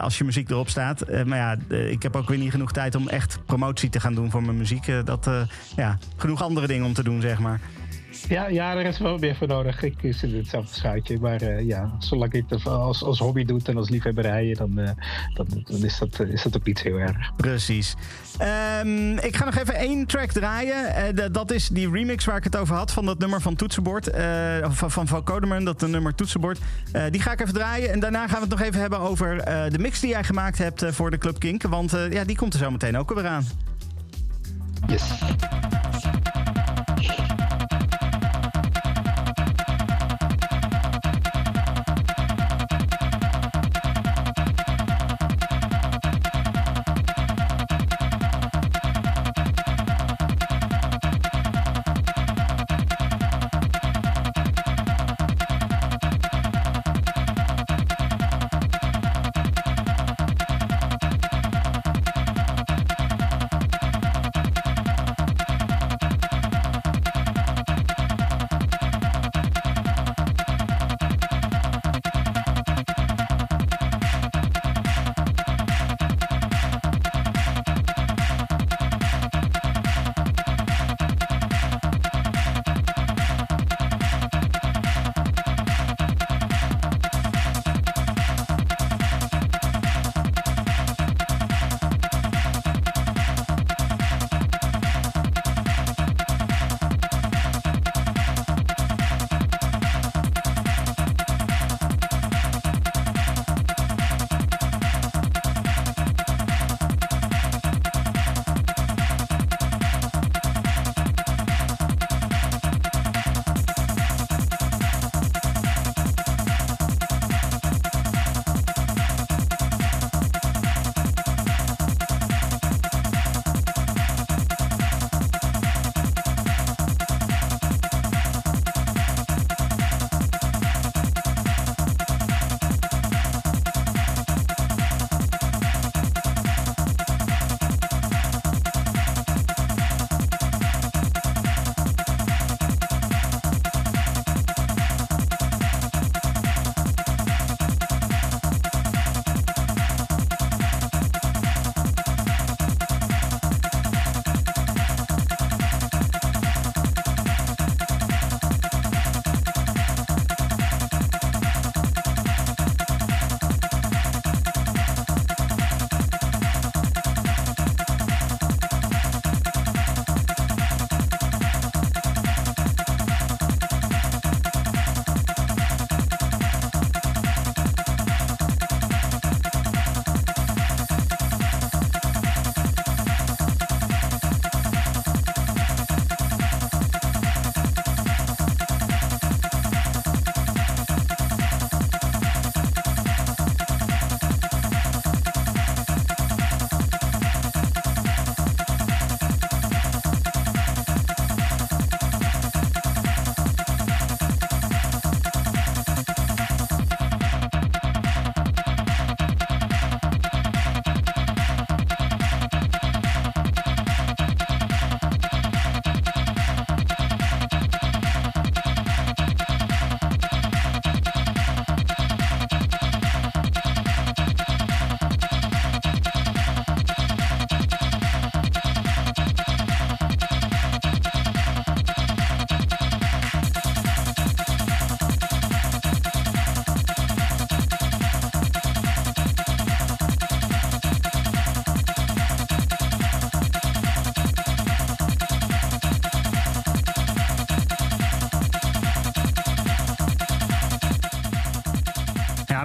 als je muziek erop staat. Maar ja, ik heb ook weer niet genoeg tijd om echt promotie te gaan doen voor mijn muziek. dat, ja, genoeg andere dingen om te doen, zeg maar. Ja, ja, er is wel meer voor nodig. Ik zit in hetzelfde schuitje. Maar uh, ja, zolang ik het als, als hobby doe en als liefhebberij, dan, uh, dan, dan, is, dat, is dat ook niet heel erg. Precies. Um, ik ga nog even één track draaien. Uh, dat is die remix waar ik het over had van dat nummer van Toetsenbord. van, van Van Codeman, dat nummer Toetsenbord. die ga ik even draaien. En daarna gaan we het nog even hebben over de mix die jij gemaakt hebt voor de Club Kink. Want ja, die komt er zo meteen ook weer aan. Yes.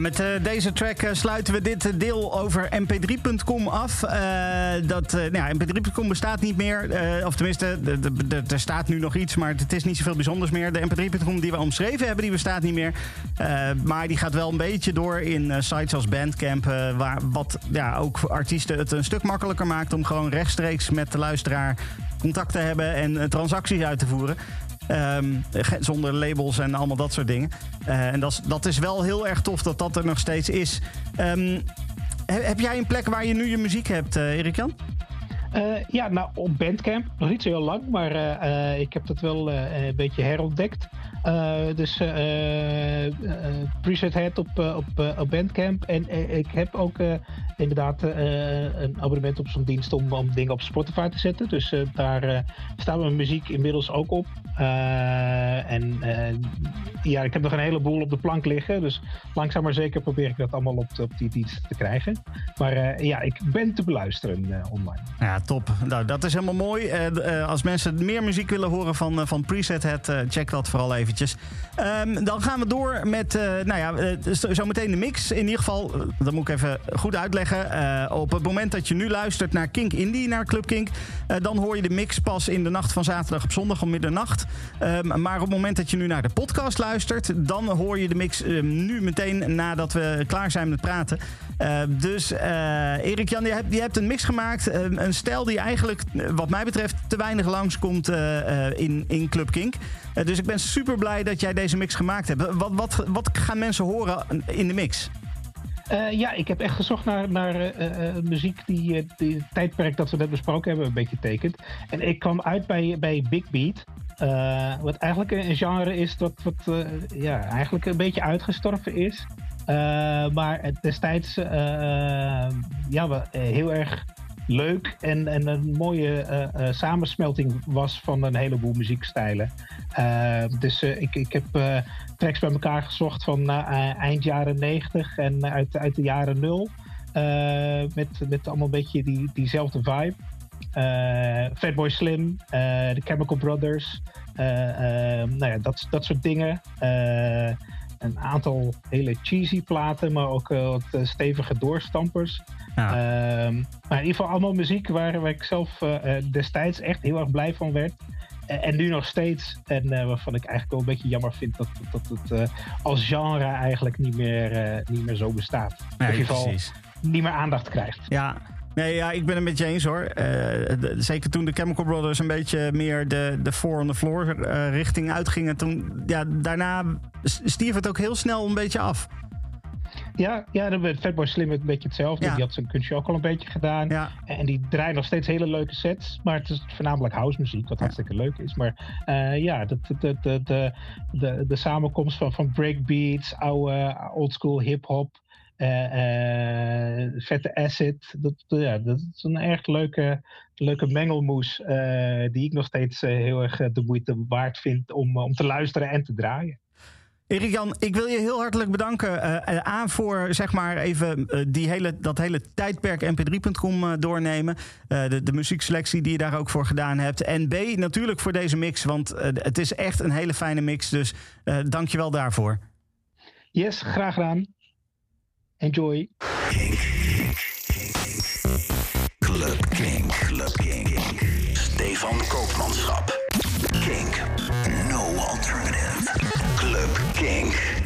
Met uh, deze track uh, sluiten we dit deel over mp3.com af. Dat, nou ja, mp3.com bestaat niet meer. of tenminste, er staat nu nog iets, maar het is niet zoveel bijzonders meer. De mp3.com die we omschreven hebben, die bestaat niet meer. maar die gaat wel een beetje door in sites als Bandcamp. waar, wat ja, ook artiesten het een stuk makkelijker maakt om gewoon rechtstreeks met de luisteraar contact te hebben en transacties uit te voeren. Um, zonder labels en allemaal dat soort dingen. Uh, en dat is, wel heel erg tof dat dat er nog steeds is. Um, heb jij een plek waar je nu je muziek hebt, uh, Erik-Jan? Uh, ja, nou op Bandcamp. Nog niet zo heel lang, maar ik heb dat wel een beetje herontdekt. dus Preset Head op, op, op Bandcamp. En ik heb ook inderdaad een abonnement op zo'n dienst om, om dingen op Spotify te zetten. Dus daar staat mijn muziek inmiddels ook op. en ja, ik heb nog een heleboel op de plank liggen. Dus langzaam maar zeker probeer ik dat allemaal op, op die dienst te krijgen. Maar ja, ik ben te beluisteren online. Ja, top. Nou, dat is helemaal mooi. Als mensen meer muziek willen horen van, van Preset Head, check dat vooral eventjes. Um, dan gaan we door met, nou ja, zometeen de mix. In ieder geval, dat moet ik even goed uitleggen. Op het moment dat je nu luistert naar Kink Indie, naar Club Kink, dan hoor je de mix pas in de nacht van zaterdag op zondag om middernacht. Um, maar op het moment dat je nu naar de podcast luistert, dan hoor je de mix nu meteen nadat we klaar zijn met praten. dus Erik Jan, je hebt, je hebt een mix gemaakt. een stijl die eigenlijk, eh, wat mij betreft, te weinig langskomt in, in Club Kink. Dus ik ben super blij dat jij deze mix gemaakt hebt. Wat, wat, wat gaan mensen horen in de mix? Uh, ja, ik heb echt gezocht naar, naar uh, muziek die, die het tijdperk dat we net besproken hebben een beetje tekent. En ik kwam uit bij, bij Big Beat. wat eigenlijk een genre is dat wat, ja, eigenlijk een beetje uitgestorven is. maar destijds ja, heel erg leuk en, en een mooie uh, uh, samensmelting was van een heleboel muziekstijlen. Uh, dus ik, ik heb tracks bij elkaar gezocht van eind jaren 90 en uit, uit de jaren 0. met, met allemaal een beetje die, diezelfde vibe. Fatboy Slim, de Chemical Brothers, nou ja, dat, dat soort dingen een aantal hele cheesy platen, maar ook wat stevige doorstampers. Ehm, maar in ieder geval allemaal muziek waar, waar ik zelf uh, destijds echt heel erg blij van werd. En, nu nog steeds. En uh, waarvan ik eigenlijk wel een beetje jammer vind dat, dat het als genre eigenlijk niet meer, niet meer zo bestaat. in ieder geval precies. niet meer aandacht krijgt. Ja, Nee, ja, ik ben het met je eens hoor. Uh, zeker toen de Chemical Brothers een beetje meer de, de four on the floor uh, richting uitgingen. Toen, ja, daarna stierf het ook heel snel een beetje af. Ja, ja dan werd Fatboy Slim een beetje hetzelfde. Die had zijn kunstje ook al een beetje gedaan. Ja. En die draait nog steeds hele leuke sets. Maar het is voornamelijk house muziek, wat hartstikke leuk is. Maar uh, ja, de, de, de, de, de, de samenkomst van, van breakbeats, oude oldschool hip-hop. Uh, uh, vette acid. Dat, ja, dat is een erg leuke, leuke mengelmoes. Uh, die ik nog steeds heel erg de moeite waard vind om, om te luisteren en te draaien. Erik Jan, ik wil je heel hartelijk bedanken. Uh, A voor zeg maar even uh, die hele, dat hele tijdperk mp3.com uh, doornemen. de, de muziekselectie die je daar ook voor gedaan hebt. En B natuurlijk voor deze mix, want het is echt een hele fijne mix. Dus dank je wel daarvoor. Yes, graag gedaan. Enjoy. King, Club King, Club King. Stefan Koopmanschap. King, no alternative. Club King.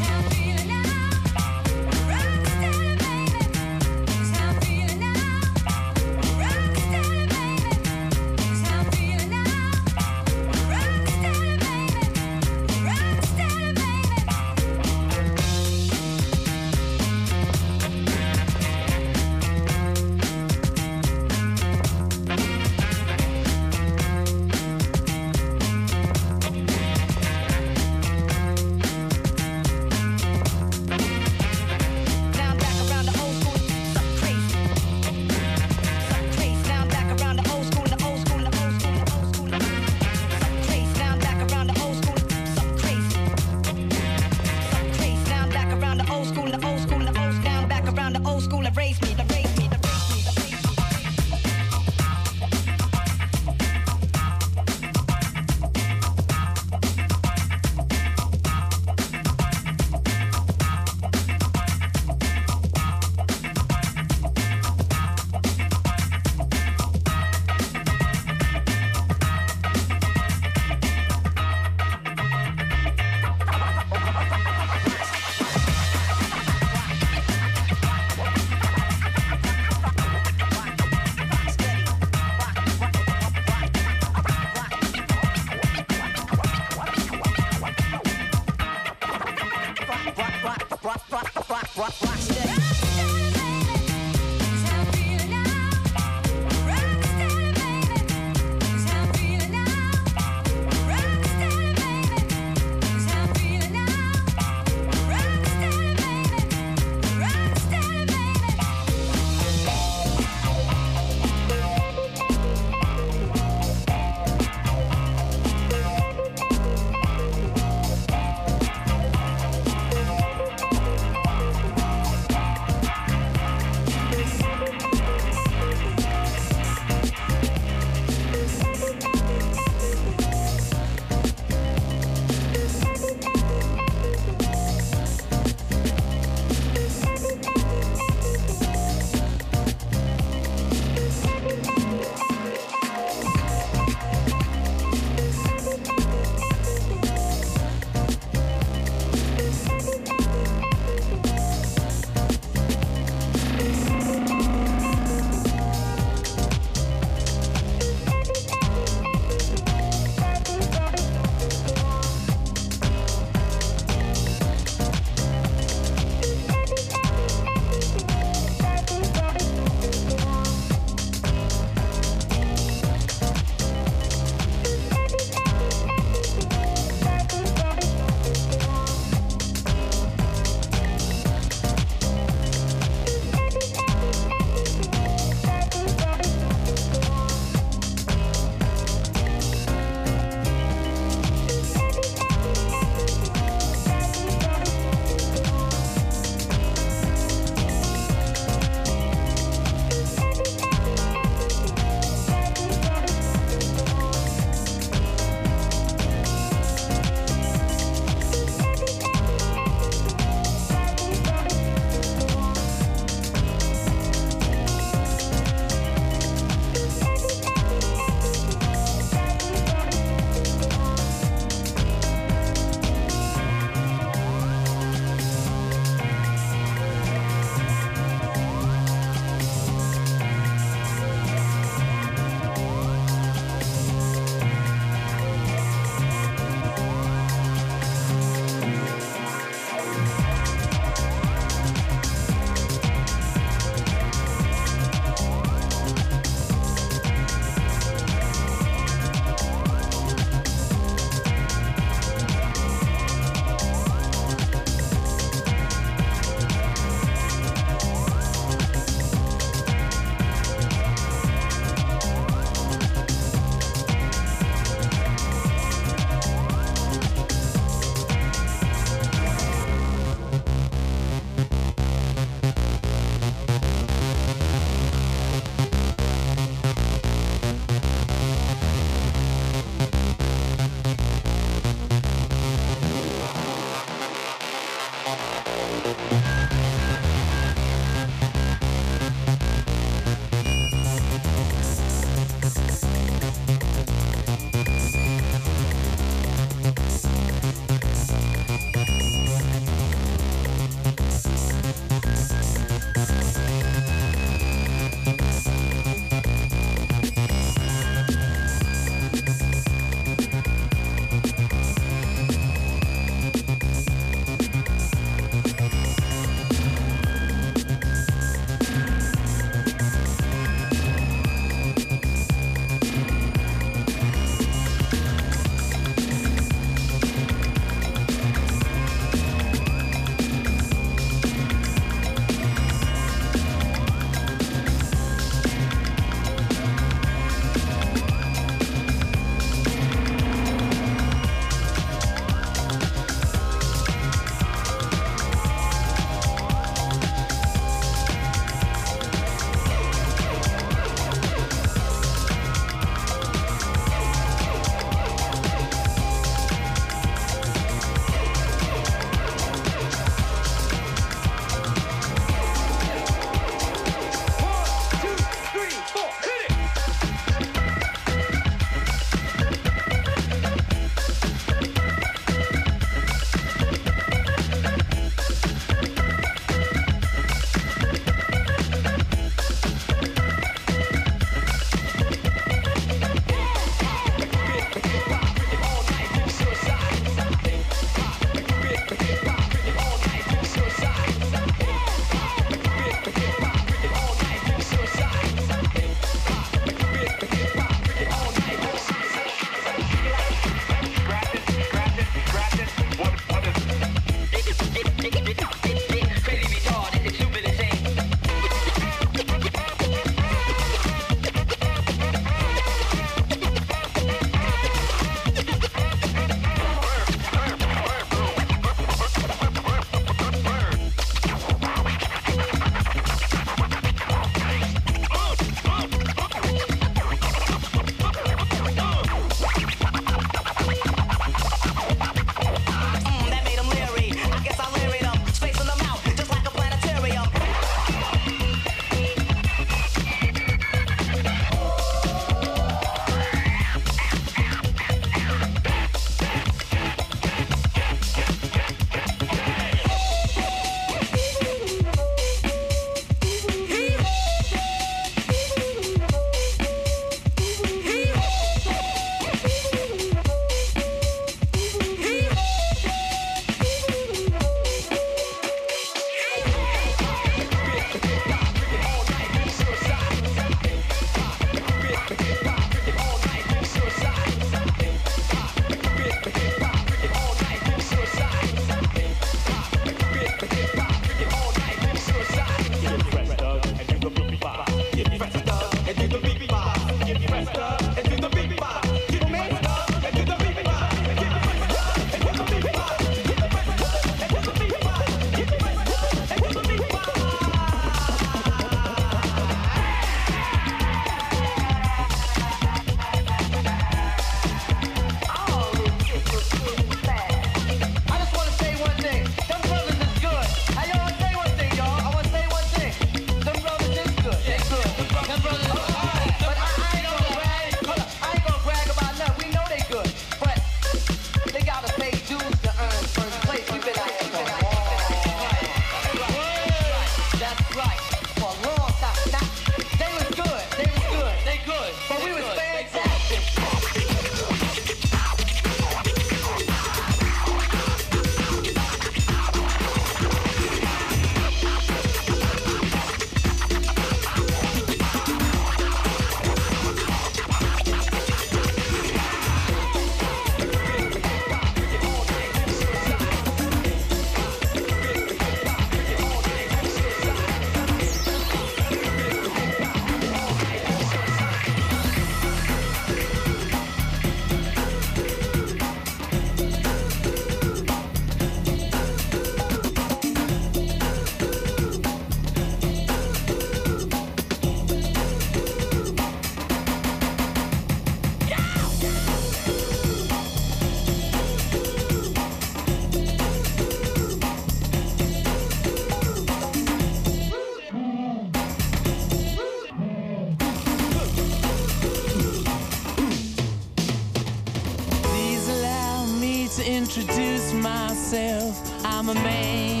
I'm a man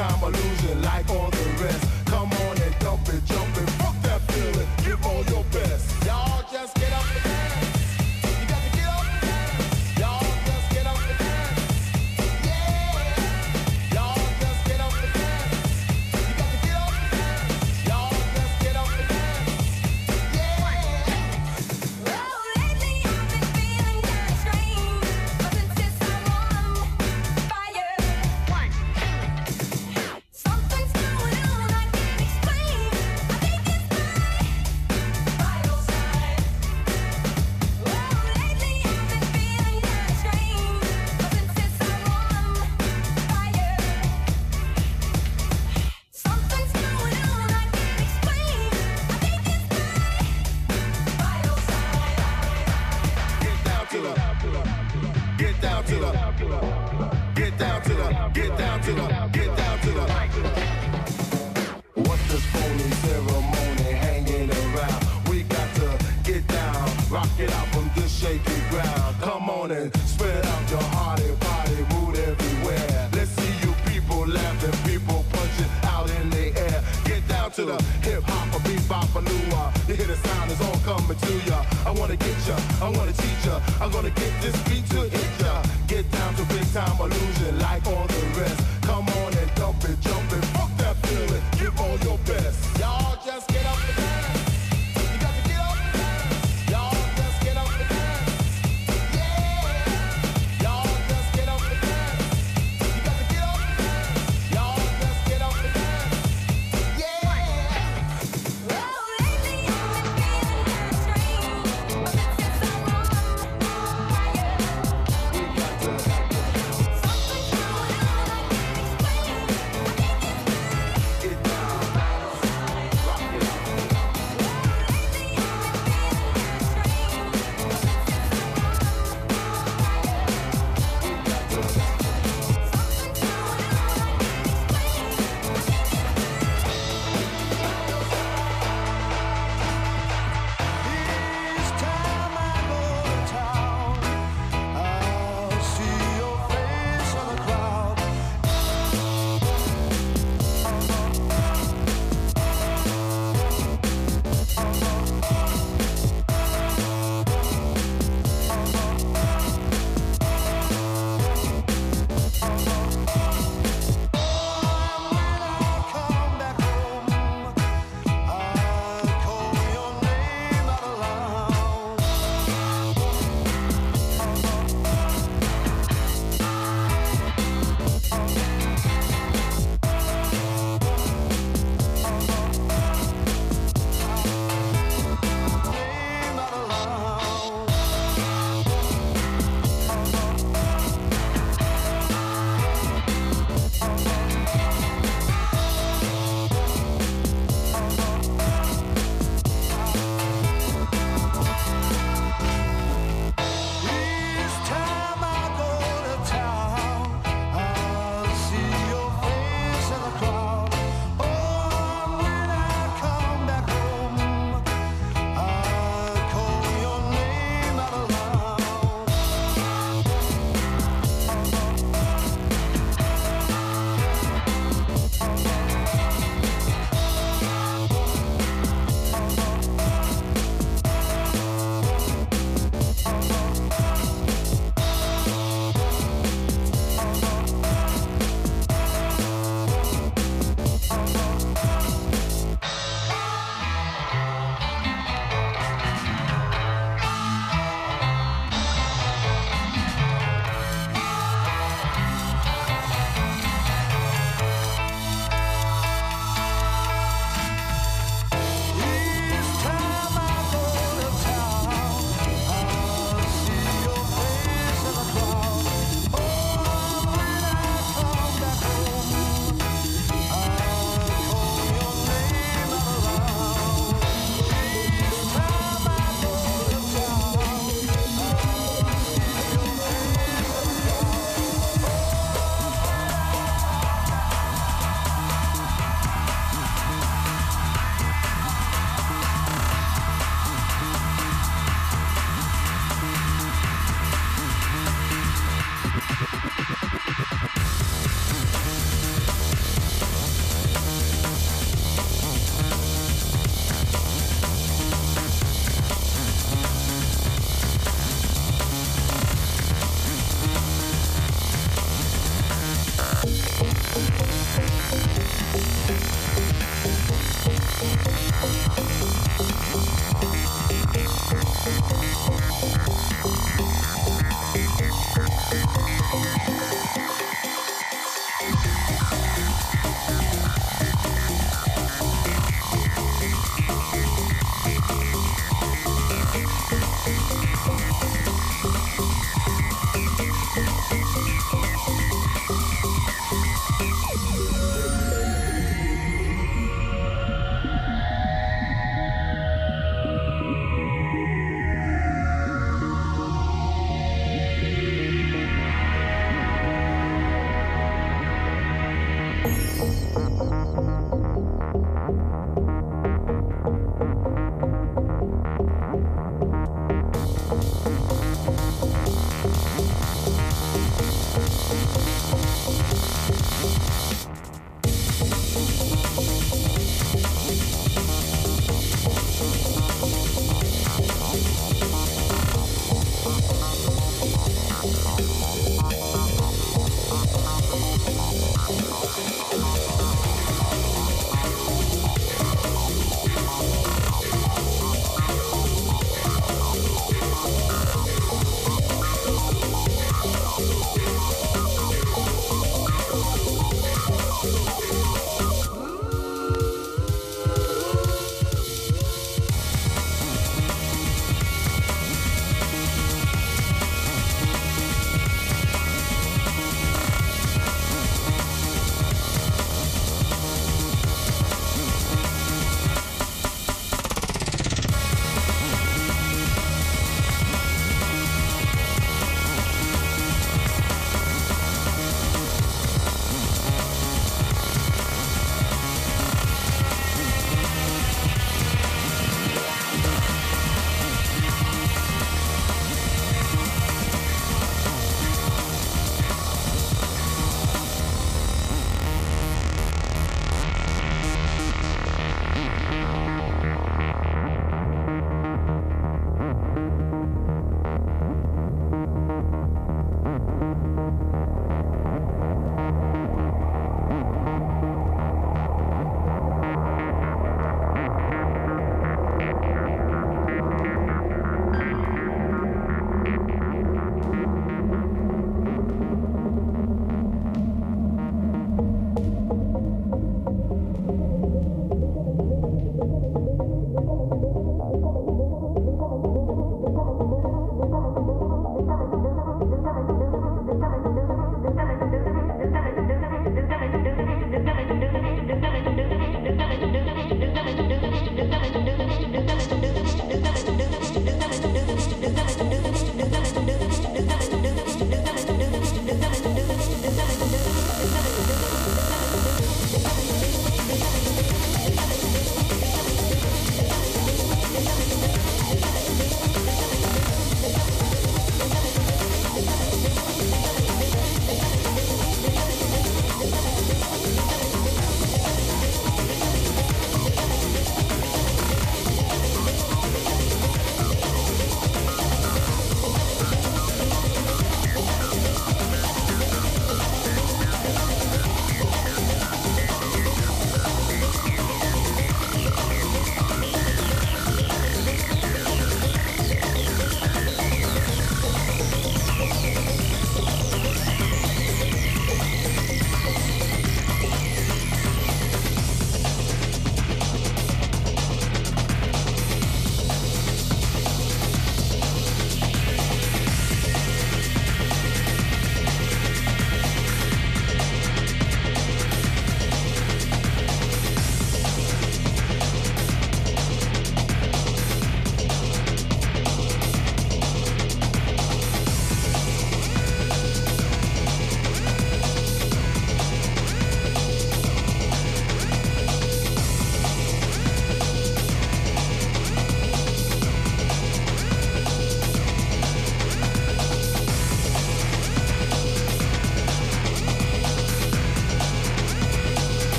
time alone.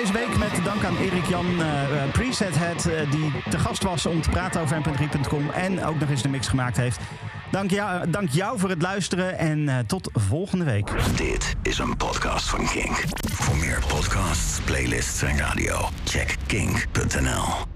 Deze week. Met dank aan Erik Jan eh, eh, Preset Head, eh, die te gast was om te praten over mp3.com. En ook nog eens de mix gemaakt heeft. Dank jou, dank jou voor het luisteren en tot volgende week. Dit is een podcast van Kink. Voor meer podcasts, playlists en radio, check kink.nl.